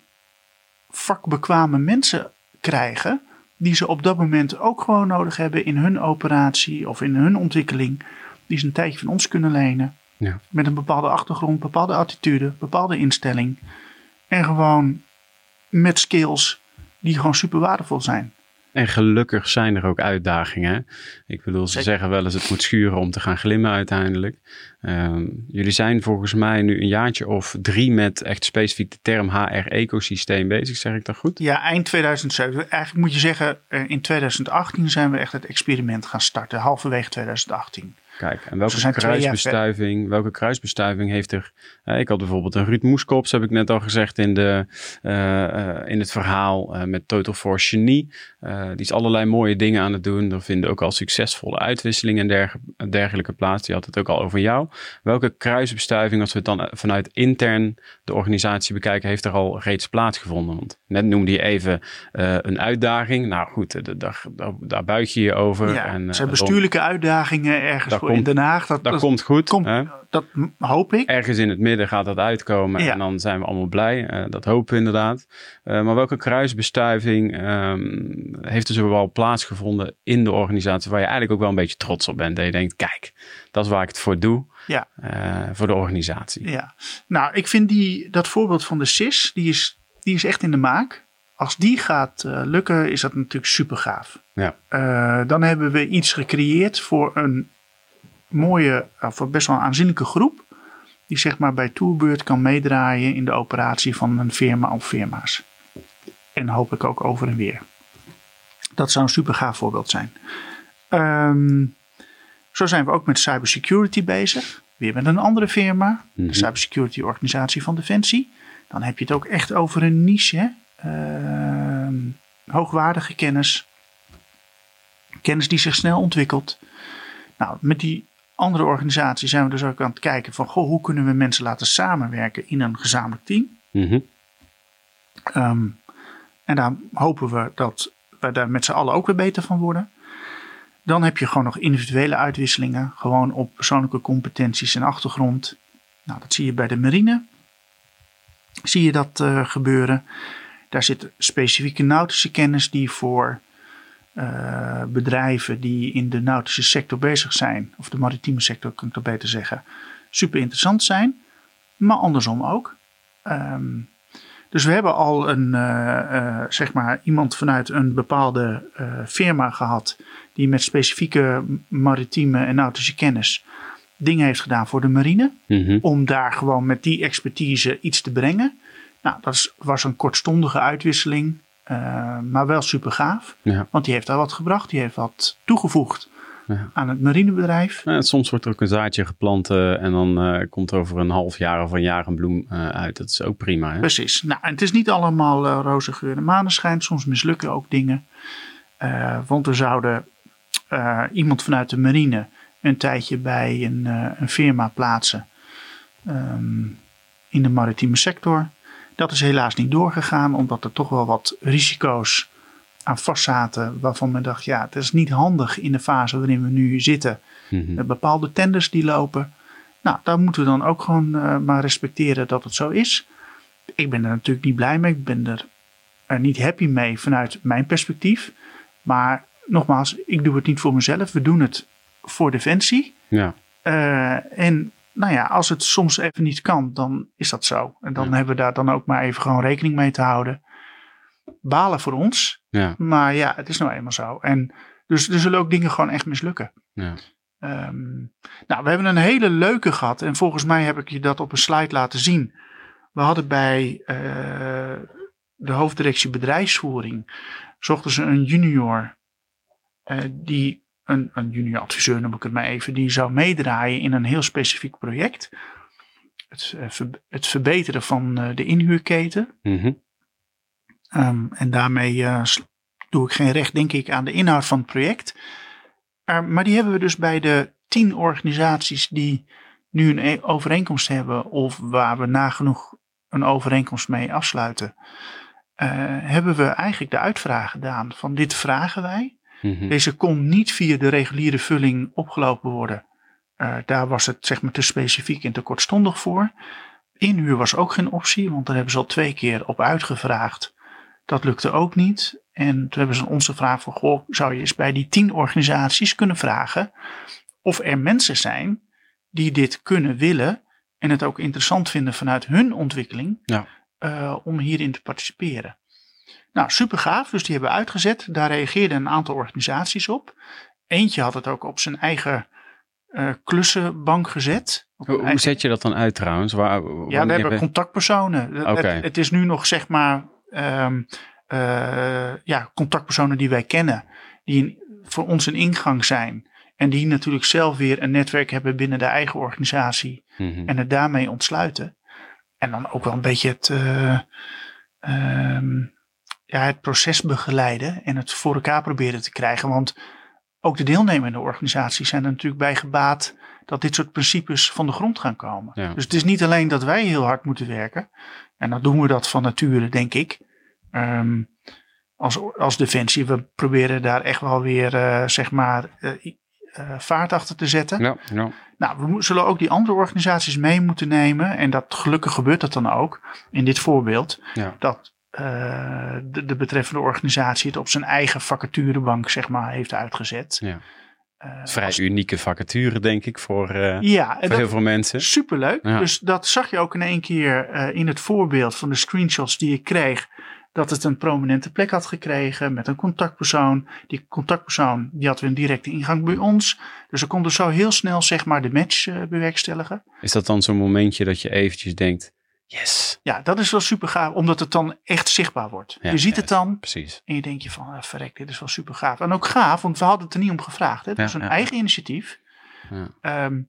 vakbekwame mensen krijgen, die ze op dat moment ook gewoon nodig hebben in hun operatie of in hun ontwikkeling, die ze een tijdje van ons kunnen lenen. Ja. Met een bepaalde achtergrond, bepaalde attitude, bepaalde instelling. En gewoon met skills die gewoon super waardevol zijn. En gelukkig zijn er ook uitdagingen. Ik bedoel, ze zeggen wel eens het moet schuren om te gaan glimmen uiteindelijk. Ehm, jullie zijn volgens mij nu een jaartje of drie met echt specifiek de term HR-ecosysteem bezig. Zeg ik dat goed? Ja, eind 2007. Eigenlijk moet je zeggen, eh, in 2018 zijn we echt het experiment gaan starten. Halverwege 2018. Kijk, en welke kruisbestuiving, welke kruisbestuiving heeft er... Uh, ik had bijvoorbeeld een Ruud Moeskops, heb ik net al gezegd in, de, uh, in het verhaal met Total Force Genie. die is allerlei mooie dingen aan het doen. Er vinden ook al succesvolle uitwisselingen en dergelijke plaats. Die had het ook al over jou. Welke kruisbestuiving, als we het dan vanuit intern de organisatie bekijken, heeft er al reeds plaatsgevonden? Want net noemde je even een uitdaging. Nou goed, daar, daar, daar buig je je over. Ja, en, zijn bestuurlijke uitdagingen ergens voor in Den Haag. Dat, dat, komt goed. Komt, dat hoop ik. Ergens in het midden gaat dat uitkomen en dan zijn we allemaal blij. Uh, dat hopen we inderdaad. Uh, maar welke kruisbestuiving um, heeft er zoal plaatsgevonden in de organisatie waar je eigenlijk ook wel een beetje trots op bent? Dat je denkt, kijk, dat is waar ik het voor doe. Ja. Uh, voor de organisatie. Ja, nou, ik vind die, dat voorbeeld van de CIS, die is, die is echt in de maak. Als die gaat lukken, is dat natuurlijk super gaaf. Ja. dan hebben we iets gecreëerd voor een mooie, voor best wel een aanzienlijke groep. Die zeg maar bij tourbeurt kan meedraaien in de operatie van een firma of firma's. En hoop ik ook over en weer. Dat zou een super gaaf voorbeeld zijn. Um, zo zijn we ook met cybersecurity bezig. Weer met een andere firma. De mhm. cybersecurity organisatie van Defensie. Dan heb je het ook echt over een niche. Uh, hoogwaardige kennis. Kennis die zich snel ontwikkelt. Nou, met die andere organisaties zijn we dus ook aan het kijken van goh, hoe kunnen we mensen laten samenwerken in een gezamenlijk team. Mhm. Ehm, en daar hopen we dat we daar met z'n allen ook weer beter van worden. Dan heb je gewoon nog individuele uitwisselingen, gewoon op persoonlijke competenties en achtergrond. Nou, dat zie je bij de marine. Zie je dat uh, gebeuren. Daar zit specifieke nautische kennis die voor uh, bedrijven die in de nautische sector bezig zijn, of de maritieme sector kan ik dat beter zeggen, super interessant zijn. Maar andersom ook. Um, dus we hebben al een, uh, uh, zeg maar, iemand vanuit een bepaalde firma gehad die met specifieke maritieme en nautische kennis dingen heeft gedaan voor de marine. Mm -hmm. Om daar gewoon met die expertise iets te brengen. Nou, dat was een kortstondige uitwisseling. Uh, maar wel super gaaf. Ja. Want die heeft daar wat gebracht. Die heeft wat toegevoegd ja. aan het marinebedrijf. Ja, soms wordt er ook een zaadje geplant uh, en dan uh, komt er over een half jaar of een jaar een bloem uit. Dat is ook prima. Hè? Precies. Nou, het is niet allemaal roze geur en maneschijn. Soms mislukken ook dingen. want we zouden iemand vanuit de marine een tijdje bij een, een firma plaatsen. Um, in de maritieme sector. Dat is helaas niet doorgegaan, omdat er toch wel wat risico's aan vast zaten. Waarvan men dacht, ja, het is niet handig in de fase waarin we nu zitten. Mm -hmm. Bepaalde tenders die lopen. Nou, daar moeten we dan ook gewoon uh, maar respecteren dat het zo is. Ik ben er natuurlijk niet blij mee. Ik ben er, niet happy mee vanuit mijn perspectief. Maar nogmaals, ik doe het niet voor mezelf. We doen het voor Defensie. Ja. Uh, en nou ja, als het soms even niet kan, dan is dat zo. En dan hebben we daar dan ook maar even gewoon rekening mee te houden. Balen voor ons. Ja. Maar ja, het is nou eenmaal zo. En dus er zullen ook dingen gewoon echt mislukken. Ja. Um, nou, we hebben een hele leuke gehad. En volgens mij heb ik je dat op een slide laten zien. We hadden bij uh, de hoofddirectie bedrijfsvoering. zochten ze een junior. Uh, die een, een junior adviseur noem ik het maar even, die zou meedraaien in een heel specifiek project. Het, eh, het verbeteren van eh, de inhuurketen. Mm um, en daarmee uh, doe ik geen recht, denk ik, aan de inhoud van het project. Uh, maar die hebben we dus bij de tien organisaties die nu een e-, overeenkomst hebben, of waar we nagenoeg een overeenkomst mee afsluiten, uh, hebben we eigenlijk de uitvraag gedaan van dit vragen wij. Mhm. Deze kon niet via de reguliere vulling opgelopen worden. Uh, daar was het zeg maar te specifiek en te kortstondig voor. Inhuur was ook geen optie, want daar hebben ze al twee keer op uitgevraagd. Dat lukte ook niet. En toen hebben ze onze vraag van, goh, zou je eens bij die tien organisaties kunnen vragen of er mensen zijn die dit kunnen willen en het ook interessant vinden vanuit hun ontwikkeling ja. uh, om hierin te participeren. Nou, super gaaf. Dus die hebben we uitgezet. Daar reageerden een aantal organisaties op. Eentje had het ook op zijn eigen uh, klussenbank gezet. Hoe, zet je dat dan uit trouwens? Waar, ja, we hebben contactpersonen. Okay. Het, het, is nu nog zeg maar um, uh, ja, contactpersonen die wij kennen. Die voor ons een ingang zijn. En die natuurlijk zelf weer een netwerk hebben binnen de eigen organisatie. Mhm. En het daarmee ontsluiten. En dan ook wel een beetje het, eh, ehm, ja, het proces begeleiden en het voor elkaar proberen te krijgen. Want ook de deelnemende organisaties zijn er natuurlijk bij gebaat dat dit soort principes van de grond gaan komen. Ja. Dus het is niet alleen dat wij heel hard moeten werken. En dan doen we dat van nature, denk ik. Ehm, als, als Defensie, we proberen daar echt wel weer, eh, zeg maar, eh, eh, vaart achter te zetten. Ja, ja. Nou, we zullen ook die andere organisaties mee moeten nemen. En dat gelukkig gebeurt dat dan ook. In dit voorbeeld. Ja. Dat eh, de, de betreffende organisatie het op zijn eigen vacaturebank zeg maar, heeft uitgezet. Ja. Eh, Vrij als- unieke vacature, denk ik, voor, eh, ja, voor heel veel mensen. superleuk. Ja. Dus dat zag je ook in één keer in het voorbeeld van de screenshots die ik kreeg. Dat het een prominente plek had gekregen met een contactpersoon. Die contactpersoon die had weer een directe ingang bij ons. Dus we konden zo heel snel zeg maar de match bewerkstelligen. Is dat dan zo'n momentje dat je eventjes denkt, yes, Ja, dat is wel super gaaf, omdat het dan echt zichtbaar wordt. Ja, je ziet het dan precies. en je denkt je van, ah, verrek, dit is wel super gaaf. En ook gaaf, want we hadden het er niet om gevraagd. Hè? Het was een eigen initiatief. Ja. Ehm,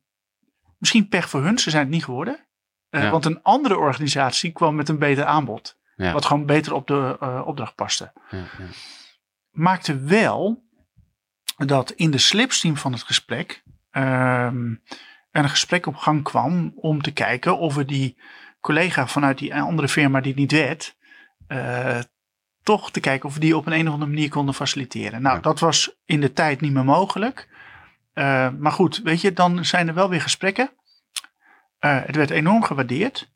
misschien pech voor hun, ze zijn het niet geworden. Eh. Want een andere organisatie kwam met een beter aanbod. Ja. Wat gewoon beter op de eh, opdracht paste. Ja, ja. Maakte wel dat in de slipstream van het gesprek er een gesprek op gang kwam om te kijken of we die collega vanuit die andere firma die het niet werd, eh, toch te kijken of we die op een, een of andere manier konden faciliteren. Nou, Ja. dat was in de tijd niet meer mogelijk. Eh, maar goed, weet je, dan zijn er wel weer gesprekken. Eh, het werd enorm gewaardeerd.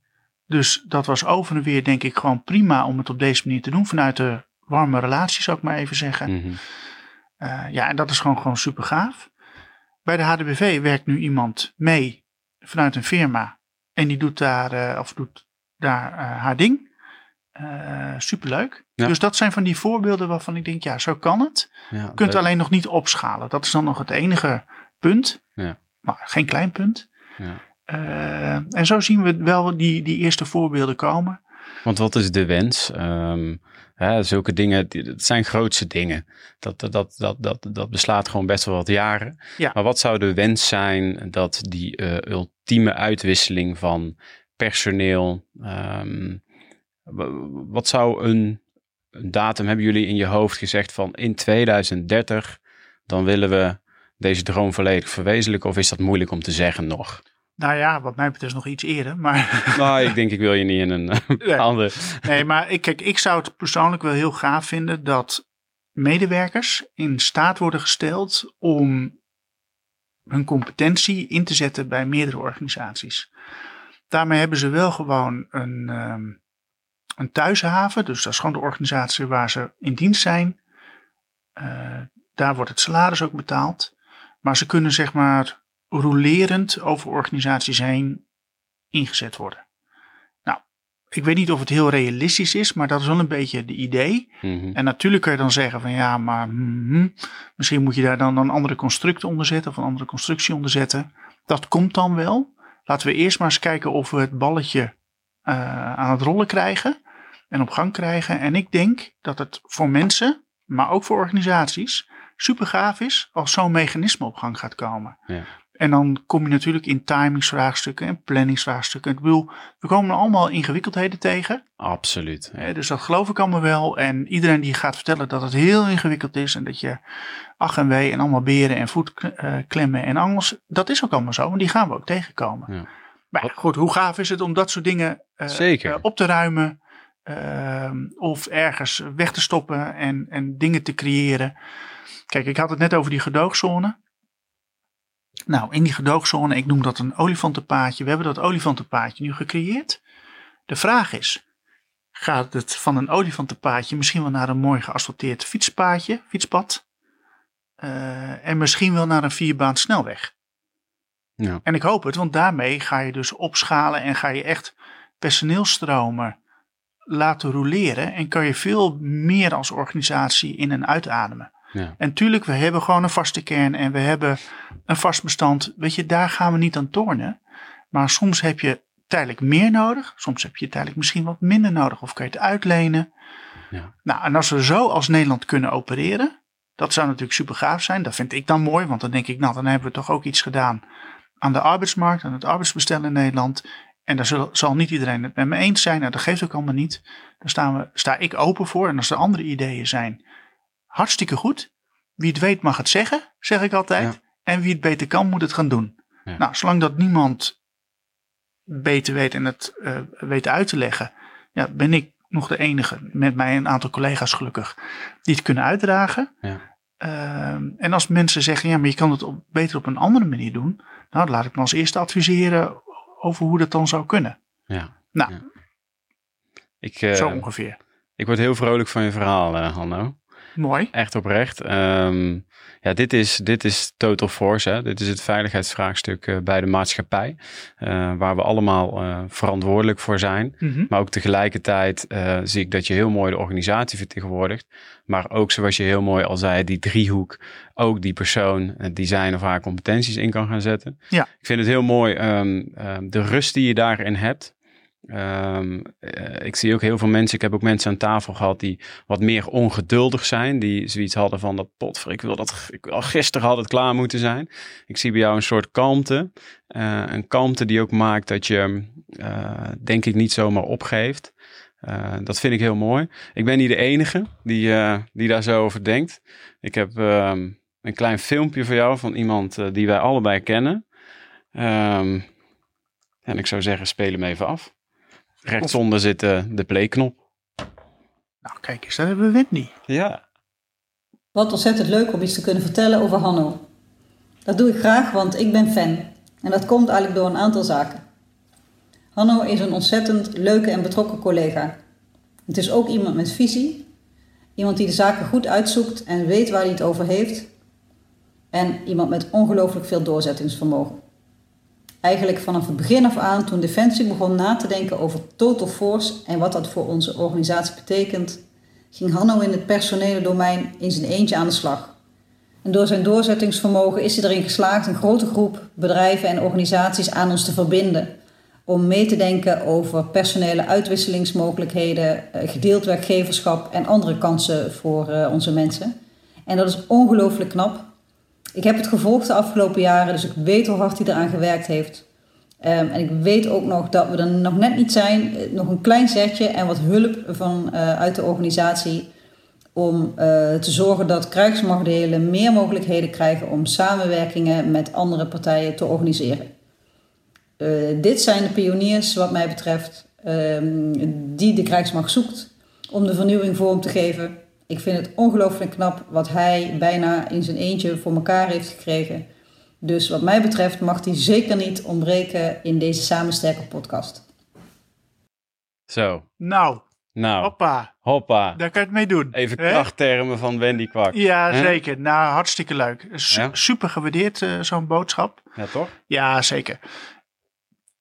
Dus dat was over en weer, denk ik, gewoon prima om het op deze manier te doen. Vanuit de warme relatie, zou ik maar even zeggen. Mhm. Ja, en dat is gewoon, gewoon super gaaf. Bij de HDBV werkt nu iemand mee vanuit een firma. En die doet daar, eh, of doet daar eh, haar ding. Eh superleuk. Ja. Dus dat zijn van die voorbeelden waarvan ik denk, ja, zo kan het. Ja, Je kunt leuk. alleen nog niet opschalen. Dat is dan nog het enige punt. Ja. Maar geen klein punt. Ja. En zo zien we wel die, die eerste voorbeelden komen. Want wat is de wens? Ehm, hè, zulke dingen, dat zijn grootse dingen. Dat, dat, dat, dat, dat, beslaat gewoon best wel wat jaren. Ja. Maar wat zou de wens zijn dat die eh, ultieme uitwisseling van personeel, ehm, wat zou een, een datum, hebben jullie in je hoofd gezegd van in 2030, dan willen we deze droom volledig verwezenlijken? Of is dat moeilijk om te zeggen nog? Nou ja, wat mij betreft nog iets eerder. Maar [LAUGHS] nou, ik denk ik wil je niet in een [LAUGHS] Nee. andere... Nee, maar ik, kijk, ik zou het persoonlijk wel heel gaaf vinden dat medewerkers in staat worden gesteld om hun competentie in te zetten bij meerdere organisaties. Daarmee hebben ze wel gewoon een, ehm, een thuishaven, dus dat is gewoon de organisatie waar ze in dienst zijn. Eh, daar wordt het salaris ook betaald. Maar ze kunnen zeg maar rolerend over organisaties heen ingezet worden. Nou, ik weet niet of het heel realistisch is, maar dat is wel een beetje de idee. Mhm. En natuurlijk kun je dan zeggen van ja, maar mhm, misschien moet je daar dan een andere construct onder zetten of een andere constructie onder zetten. Dat komt dan wel. Laten we eerst maar eens kijken of we het balletje eh, aan het rollen krijgen en op gang krijgen. En ik denk dat het voor mensen, maar ook voor organisaties, super gaaf is als zo'n mechanisme op gang gaat komen. Ja. En dan kom je natuurlijk in timingsvraagstukken en planningsvraagstukken. Ik bedoel, we komen allemaal ingewikkeldheden tegen. Absoluut. Ja. Dus dat geloof ik allemaal wel. En iedereen die gaat vertellen dat het heel ingewikkeld is en dat je ach en wee en allemaal beren en voetklemmen en angels, dat is ook allemaal zo. En die gaan we ook tegenkomen. Ja. Maar ja, goed, hoe gaaf is het om dat soort dingen eh, Zeker. eh, op te ruimen ehm, of ergens weg te stoppen en, en dingen te creëren. Kijk, ik had het net over die gedoogzone. Nou, in die gedoogzone, ik noem dat een olifantenpaadje. We hebben dat olifantenpaadje nu gecreëerd. De vraag is, gaat het van een olifantenpaadje misschien wel naar een mooi geasfalteerd fietspaadje, fietspad? Eh, en misschien wel naar een vierbaan snelweg. Ja. En ik hoop het, want daarmee ga je dus opschalen en ga je echt personeelstromen laten roleren. En kan je veel meer als organisatie in- en uitademen. Ja. En tuurlijk, we hebben gewoon een vaste kern en we hebben een vast bestand. Weet je, daar gaan we niet aan tornen. Maar soms heb je tijdelijk meer nodig. Soms heb je tijdelijk misschien wat minder nodig. Of kan je het uitlenen. Ja. Nou, en als we zo als Nederland kunnen opereren. Dat zou natuurlijk super gaaf zijn. Dat vind ik dan mooi, want dan denk ik, nou, dan hebben we toch ook iets gedaan aan de arbeidsmarkt, aan het arbeidsbestel in Nederland. En daar zal, zal niet iedereen het met me eens zijn. Nou, dat geeft ook allemaal niet. Daar staan we, sta ik open voor. En als er andere ideeën zijn, hartstikke goed. Wie het weet mag het zeggen, zeg ik altijd. En wie het beter kan, moet het gaan doen. Ja. Nou, zolang dat niemand beter weet en het uh, weet uit te leggen, ja, ben ik nog de enige, met mij een aantal collega's gelukkig, die het kunnen uitdragen. Ja. Uh, en als mensen zeggen, ja, maar je kan het op, beter op een andere manier doen, nou, laat ik me als eerste adviseren over hoe dat dan zou kunnen. Ja. Nou. Ik, uh, zo ongeveer. Ik word heel vrolijk van je verhaal, uh, Hanno. Mooi. Echt oprecht. Um, ja, dit is, dit is Total Force. Hè? Dit is het veiligheidsvraagstuk uh, bij de maatschappij. Uh, waar we allemaal uh, verantwoordelijk voor zijn. Mhm. Mm -hmm. Maar ook tegelijkertijd zie ik dat je heel mooi de organisatie vertegenwoordigt. Maar ook zoals je heel mooi al zei, die driehoek. Ook die persoon die zijn of haar competenties in kan gaan zetten. Ja. Ik vind het heel mooi um, um, de rust die je daarin hebt. Um, uh, ik zie ook heel veel mensen, ik heb ook mensen aan tafel gehad die wat meer ongeduldig zijn. Die zoiets hadden van dat potver, ik wil dat, ik, al gisteren had het klaar moeten zijn. Ik zie bij jou een soort kalmte. Uh, een kalmte die ook maakt dat je, uh, denk ik, niet zomaar opgeeft. dat vind ik heel mooi. Ik ben niet de enige die, die daar zo over denkt. Ik heb um, een klein filmpje voor jou van iemand die wij allebei kennen. Um, en ik zou zeggen, speel hem even af. Rechtsonder zit uh, de playknop. Nou, kijk eens, daar hebben we Wendy. Ja. Wat ontzettend leuk om iets te kunnen vertellen over Hanno. Dat doe ik graag, want ik ben fan. En dat komt eigenlijk door een aantal zaken. Hanno is een ontzettend leuke en betrokken collega. Het is ook iemand met visie. Iemand die de zaken goed uitzoekt en weet waar hij het over heeft. En iemand met ongelooflijk veel doorzettingsvermogen. Eigenlijk vanaf het begin af aan, toen Defensie begon na te denken over Total Force en wat dat voor onze organisatie betekent, ging Hanno in het personele domein in zijn eentje aan de slag. En door zijn doorzettingsvermogen is hij erin geslaagd een grote groep bedrijven en organisaties aan ons te verbinden. Om mee te denken over personele uitwisselingsmogelijkheden, gedeeld werkgeverschap en andere kansen voor onze mensen. En dat is ongelooflijk knap. Ik heb het gevolgd de afgelopen jaren, dus ik weet hoe hard hij eraan gewerkt heeft. Um, en ik weet ook nog dat we er nog net niet zijn. Nog een klein zetje en wat hulp van, uh, uit de organisatie. Om uh, te zorgen dat krijgsmachtdelen meer mogelijkheden krijgen om samenwerkingen met andere partijen te organiseren. Dit zijn de pioniers, wat mij betreft, um, die de krijgsmacht zoekt om de vernieuwing vorm te geven. Ik vind het ongelooflijk knap wat hij bijna in zijn eentje voor elkaar heeft gekregen. Dus wat mij betreft mag hij zeker niet ontbreken in deze Samensterker podcast. Zo. Nou, Nou, hoppa. hoppa. Daar kan je het mee doen. Even hè? krachttermen van Wendy Kwak. Ja, zeker. Nou, hartstikke leuk. Su- Ja? Super gewaardeerd, eh, zo'n boodschap. Ja, toch? Ja, zeker.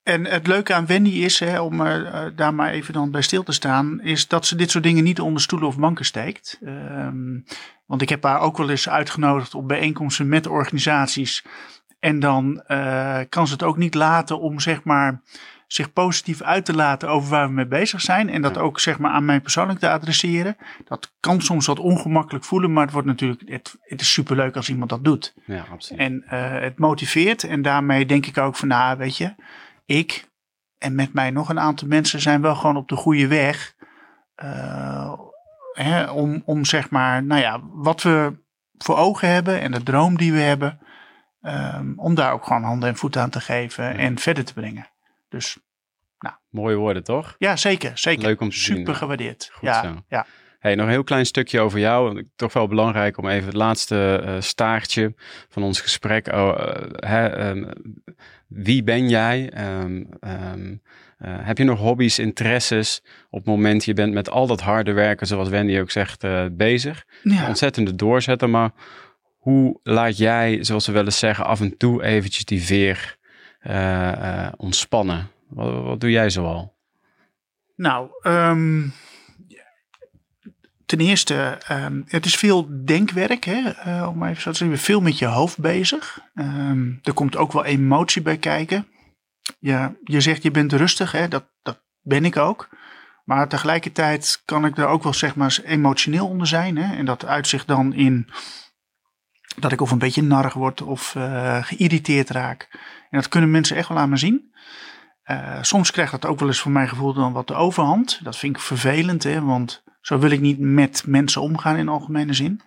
En het leuke aan Wendy is, hè, om eh, eh, daar maar even dan bij stil te staan, is dat ze dit soort dingen niet onder stoelen of banken steekt. Ehm, want ik heb haar ook wel eens uitgenodigd op bijeenkomsten met organisaties. En dan eh, kan ze het ook niet laten om zeg maar zich positief uit te laten over waar we mee bezig zijn. En dat ook zeg maar aan mij persoonlijk te adresseren. Dat kan soms wat ongemakkelijk voelen, maar het wordt natuurlijk, het, het is superleuk als iemand dat doet. Ja, absoluut. En het motiveert. En daarmee denk ik ook van, nou, weet je, ik en met mij nog een aantal mensen zijn wel gewoon op de goede weg. eh, hè, om, om zeg maar, nou ja, wat we voor ogen hebben en de droom die we hebben. ehm, om daar ook gewoon handen en voeten aan te geven en verder te brengen. Dus Mooie woorden, toch? ja, zeker. zeker. Leuk om te zien, Super gewaardeerd. Goed ja, zo. ja. Hey, nog een heel klein stukje over jou. Want Toch wel belangrijk om even het laatste eh, staartje van ons gesprek. Oh, eh, hè, ehm, wie ben jij? Eh, heb je nog hobby's, interesses? Op het moment je bent met al dat harde werken, zoals Wendy ook zegt, bezig. ja. Ontzettende doorzetten. Maar hoe laat jij, zoals we wel eens zeggen, af en toe eventjes die veer ontspannen? Wat, wat doe jij zoal? Nou, ten eerste, ehm, het is veel denkwerk, hè, eh, om even zo te zeggen, veel met je hoofd bezig. Ehm, er komt ook wel emotie bij kijken. Ja, je zegt je bent rustig, hè, dat, dat ben ik ook. Maar tegelijkertijd kan ik er ook wel zeg maar emotioneel onder zijn. Hè, en dat uitzicht dan in dat ik of een beetje narig word of uh, geïrriteerd raak. En dat kunnen mensen echt wel aan me zien. Uh, soms krijgt dat ook wel eens voor mijn gevoel dan wat de overhand. Dat vind ik vervelend, hè, want zo wil ik niet met mensen omgaan in algemene zin.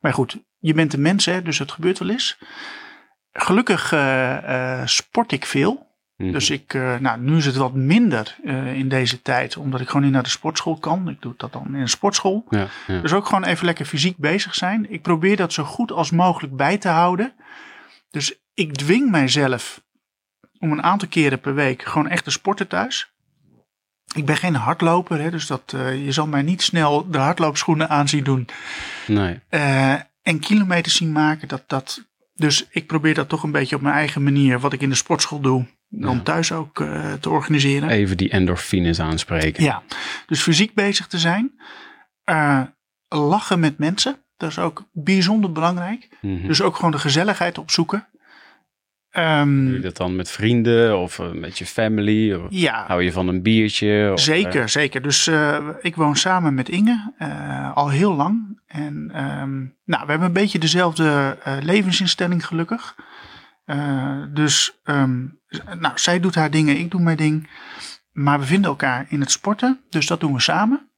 Maar goed, je bent een mens, hè, dus het gebeurt wel eens. Gelukkig uh, sport ik veel. Mhm. Dus ik, uh, nou, nu is het wat minder in deze tijd, omdat ik gewoon niet naar de sportschool kan. Ik doe dat dan in een sportschool. Ja, ja. Dus ook gewoon even lekker fysiek bezig zijn. Ik probeer dat zo goed als mogelijk bij te houden. Dus ik dwing mijzelf om een aantal keren per week gewoon echt te sporten thuis. Ik ben geen hardloper, hè, dus dat, uh, je zal mij niet snel de hardloopschoenen aan zien doen. Nee. en kilometers zien maken, dat, dat, dus ik probeer dat toch een beetje op mijn eigen manier, wat ik in de sportschool doe, dan thuis ook uh, te organiseren. Even die endorfines aanspreken. Ja, dus fysiek bezig te zijn. Lachen met mensen, dat is ook bijzonder belangrijk. Mm -hmm. Dus ook gewoon de gezelligheid opzoeken. Um, Doe je dat dan met vrienden of uh, met je family? Of ja. Hou je van een biertje? Of, zeker, zeker. Dus uh, ik woon samen met Inge uh, al heel lang. En um, nou, we hebben een beetje dezelfde levensinstelling gelukkig. dus um, nou, zij doet haar dingen, ik doe mijn ding. Maar we vinden elkaar in het sporten, dus dat doen we samen.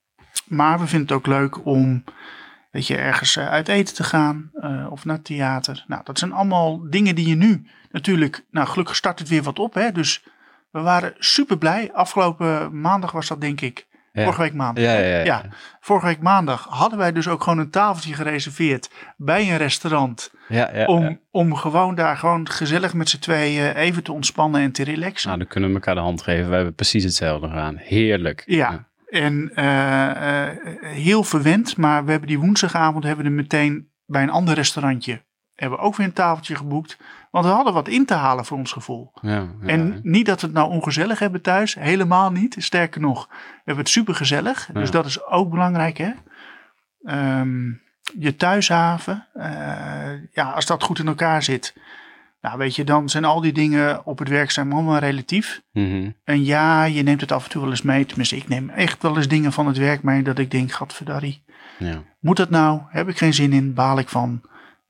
Maar we vinden het ook leuk om weet je, ergens uit eten te gaan of naar theater. Nou, dat zijn allemaal dingen die je nu natuurlijk, nou gelukkig start het weer wat op. Hè? Dus we waren super blij. Afgelopen maandag was dat denk ik. Ja. Vorige week maandag. Ja, ja, ja, vorige week maandag hadden wij dus ook gewoon een tafeltje gereserveerd bij een restaurant. om, om gewoon daar gewoon gezellig met z'n tweeën even te ontspannen en te relaxen. Nou, dan kunnen we elkaar de hand geven. We hebben precies hetzelfde gedaan. Heerlijk. Ja, en uh, uh, heel verwend. Maar we hebben die woensdagavond hebben we er meteen bij een ander restaurantje hebben we ook weer een tafeltje geboekt. Want we hadden wat in te halen voor ons gevoel. Ja, ja, en niet dat we het nou ongezellig hebben thuis. Helemaal niet. Sterker nog, we hebben het super gezellig. Dus dat is ook belangrijk hè. Um, je thuishaven. Uh, ja, als dat goed in elkaar zit. Nou weet je, dan zijn al die dingen op het werk zijn allemaal relatief. Mm -hmm. En ja, je neemt het af en toe wel eens mee. Tenminste, ik neem echt wel eens dingen van het werk mee. Dat ik denk, gadverdarrie. Ja. Moet dat nou? Heb ik geen zin in? Baal ik van?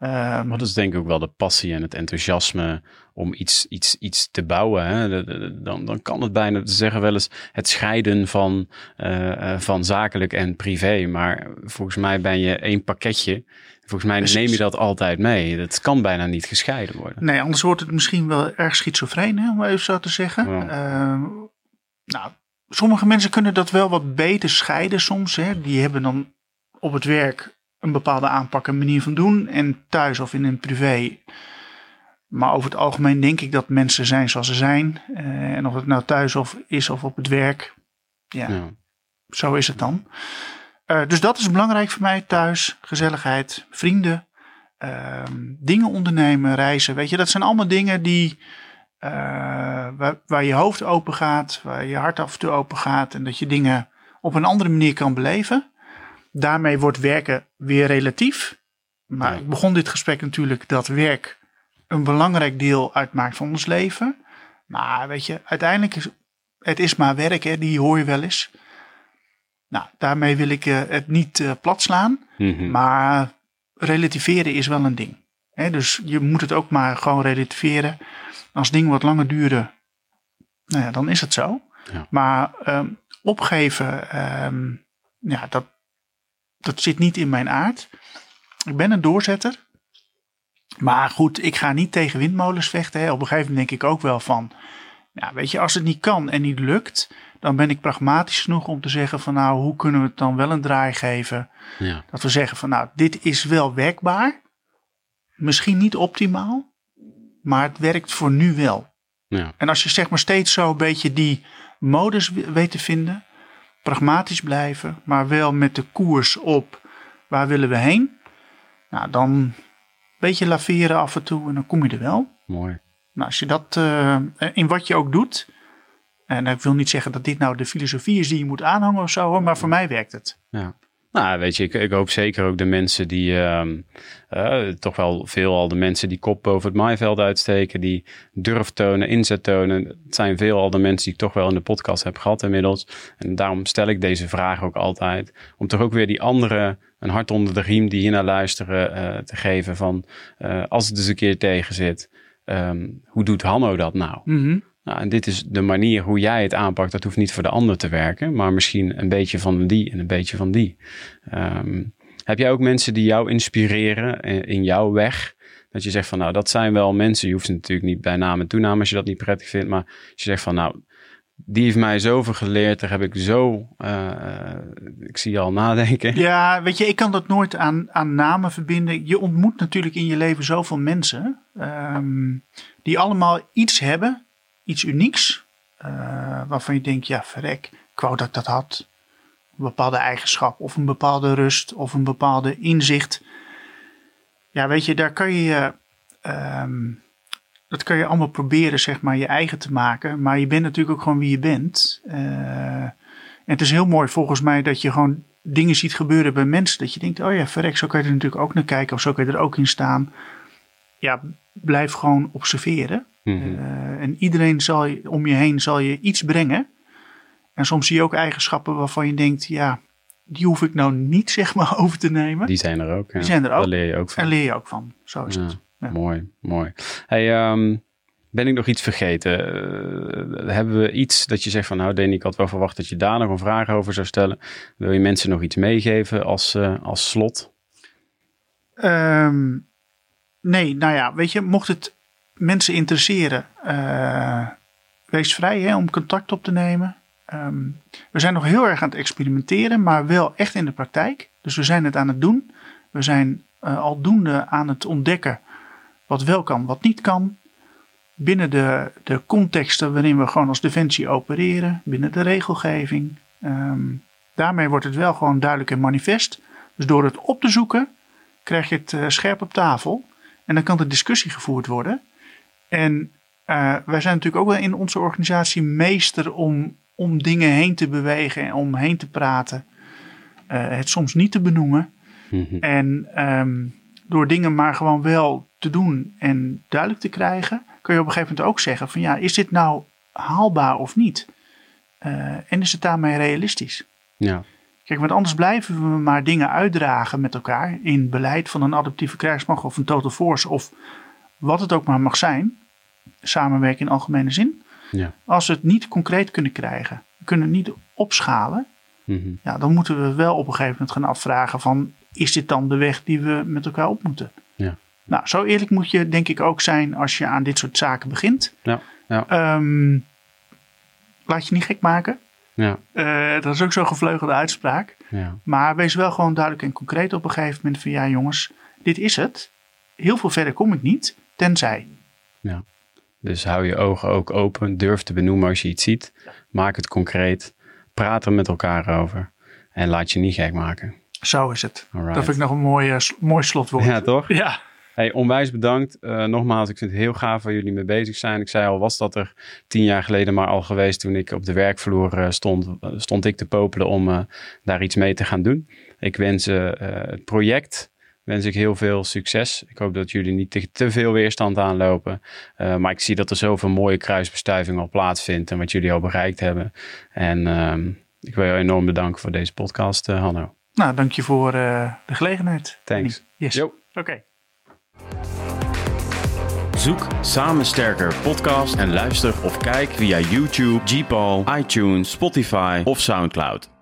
Um, maar dat is denk ik ook wel de passie en het enthousiasme om iets, iets, iets te bouwen. Hè? Dan, dan kan het bijna, te zeggen wel eens, het scheiden van, uh, van zakelijk en privé. Maar volgens mij ben je één pakketje. Volgens mij neem je dat altijd mee. Dat kan bijna niet gescheiden worden. Nee, anders wordt het misschien wel erg schizofreen, hè, om even zo te zeggen. Ja. Uh, nou, sommige mensen kunnen dat wel wat beter scheiden soms. Hè. Die hebben dan op het werk een bepaalde aanpak en manier van doen. En thuis of in een privé. Maar over het algemeen denk ik dat mensen zijn zoals ze zijn. Uh, en of het nou thuis of is of op het werk. Ja, ja. zo is het dan. Uh, dus dat is belangrijk voor mij. Thuis, gezelligheid, vrienden. Uh, dingen ondernemen, reizen. Weet je, dat zijn allemaal dingen die... Uh, waar, waar, je hoofd open gaat. Waar je hart af en toe open gaat. En dat je dingen op een andere manier kan beleven daarmee wordt werken weer relatief. Maar ik begon dit gesprek natuurlijk dat werk een belangrijk deel uitmaakt van ons leven. Maar weet je, uiteindelijk is het is maar werk, hè, die hoor je wel eens. Nou, daarmee wil ik uh, het niet uh, plat slaan. Mm -hmm. Maar relativeren is wel een ding. Dus je moet het ook maar gewoon relativeren. Als dingen wat langer duren, nou ja, dan is het zo. Ja. Maar um, opgeven, um, ja, dat, dat zit niet in mijn aard. Ik ben een doorzetter. Maar goed, ik ga niet tegen windmolens vechten. Hè. Op een gegeven moment denk ik ook wel van. Ja, weet je, als het niet kan en niet lukt, dan ben ik pragmatisch genoeg om te zeggen van nou, hoe kunnen we het dan wel een draai geven? Ja. Dat we zeggen van nou, dit is wel werkbaar. Misschien niet optimaal, maar het werkt voor nu wel. Ja. En als je zeg maar steeds zo een beetje die modus weet te vinden, pragmatisch blijven, maar wel met de koers op waar willen we heen. Nou, dan een beetje laveren af en toe en dan kom je er wel. Mooi. Nou, als je dat uh, in wat je ook doet, en ik wil niet zeggen dat dit nou de filosofie is die je moet aanhangen of zo, hoor, maar voor mij werkt het. Ja. Nou, weet je, ik, ik hoop zeker ook de mensen die, ehm, eh, toch wel veel al de mensen die kop boven het maaiveld uitsteken, die durf tonen, inzet tonen. Het zijn veel al de mensen die ik toch wel in de podcast heb gehad inmiddels. En daarom stel ik deze vraag ook altijd. Om toch ook weer die andere een hart onder de riem die hier naar luisteren uh, te geven van uh, als het dus een keer tegen zit. Um, hoe doet Hanno dat nou? Mm -hmm. Nou, en dit is de manier hoe jij het aanpakt. Dat hoeft niet voor de ander te werken, maar misschien een beetje van die en een beetje van die. Um, heb jij ook mensen die jou inspireren in jouw weg? Dat je zegt van nou, dat zijn wel mensen. Je hoeft ze natuurlijk niet bij naam en toename als je dat niet prettig vindt. Maar als je zegt van nou, die heeft mij zoveel geleerd. Daar heb ik zo. Uh, ik zie je al nadenken. Ja, weet je, ik kan dat nooit aan, aan namen verbinden. Je ontmoet natuurlijk in je leven zoveel mensen. Um, die allemaal iets hebben, iets unieks. Uh, waarvan je denkt, ja, verrek, ik wou dat ik dat had. Een bepaalde eigenschap, of een bepaalde rust, of een bepaalde inzicht. Ja, weet je, daar kan je. Um, dat kan je allemaal proberen, zeg maar, je eigen te maken. Maar je bent natuurlijk ook gewoon wie je bent. Uh, en het is heel mooi volgens mij dat je gewoon dingen ziet gebeuren bij mensen. Dat je denkt, oh ja, verrek, zo kan je er natuurlijk ook naar kijken. Of zo kan je er ook in staan. Ja, blijf gewoon observeren. Mm -hmm. uh, en iedereen zal je, om je heen zal je iets brengen. En soms zie je ook eigenschappen waarvan je denkt, ja, die hoef ik nou niet, [LAUGHS] zeg maar, over te nemen. Die zijn er ook. Ja. Die zijn er ook. Daar leer je ook van. En leer je ook van. Zo is ja. het. Ja. Mooi, mooi. Hey, um, ben ik nog iets vergeten? Uh, hebben we iets dat je zegt van nou Danny, ik had wel verwacht dat je daar nog een vraag over zou stellen. Wil je mensen nog iets meegeven als, uh, als slot? Um, nee, nou ja, weet je, mocht het mensen interesseren, uh, wees vrij om contact op te nemen. Um, we zijn nog heel erg aan het experimenteren, maar wel echt in de praktijk. Dus we zijn het aan het doen. We zijn aldoende aan het ontdekken wat wel kan, wat niet kan. Binnen de, de contexten waarin we gewoon als defensie opereren, binnen de regelgeving. Um, daarmee wordt het wel gewoon duidelijk en manifest. Dus door het op te zoeken, krijg je het uh, scherp op tafel. En dan kan de discussie gevoerd worden. En uh, wij zijn natuurlijk ook wel in onze organisatie meester om, om dingen heen te bewegen en om heen te praten. Uh, het soms niet te benoemen. Mm -hmm. En um, door dingen maar gewoon wel te doen en duidelijk te krijgen, kun je op een gegeven moment ook zeggen van ja, is dit nou haalbaar of niet? Uh, en is het daarmee realistisch? Ja. Kijk, want anders blijven we maar dingen uitdragen met elkaar in beleid van een adaptieve krijgsmacht of een total force of wat het ook maar mag zijn, samenwerken in algemene zin. Ja. Als we het niet concreet kunnen krijgen, kunnen het niet opschalen, mm -hmm. ja, dan moeten we wel op een gegeven moment gaan afvragen van is dit dan de weg die we met elkaar op moeten? Ja. Nou, zo eerlijk moet je denk ik ook zijn als je aan dit soort zaken begint. Ja, ja. Um, laat je niet gek maken. Ja. Uh, dat is ook zo'n gevleugelde uitspraak. Ja. Maar wees wel gewoon duidelijk en concreet op een gegeven moment van ja jongens, dit is het. Heel veel verder kom ik niet, tenzij. Ja. Dus hou je ogen ook open, durf te benoemen als je iets ziet. Maak het concreet, praat er met elkaar over en laat je niet gek maken. Zo is het. Alright. Dat vind ik nog een mooi, uh, mooi slotwoord. Ja, toch? [LAUGHS] Ja. Hey, onwijs bedankt. Uh, nogmaals, ik vind het heel gaaf waar jullie mee bezig zijn. Ik zei al, was dat er tien jaar geleden maar al geweest toen ik op de werkvloer uh, stond, stond ik te popelen om daar iets mee te gaan doen. Ik wens het project, wens ik heel veel succes. Ik hoop dat jullie niet te, te veel weerstand aanlopen. maar ik zie dat er zoveel mooie kruisbestuiving al plaatsvindt en wat jullie al bereikt hebben. En ehm, ik wil je enorm bedanken voor deze podcast, Hanno. Nou, dank je voor de gelegenheid. Thanks. Yes. Oké. Okay. Zoek Samen Sterker podcast en luister of kijk via YouTube, Gpal, iTunes, Spotify of Soundcloud.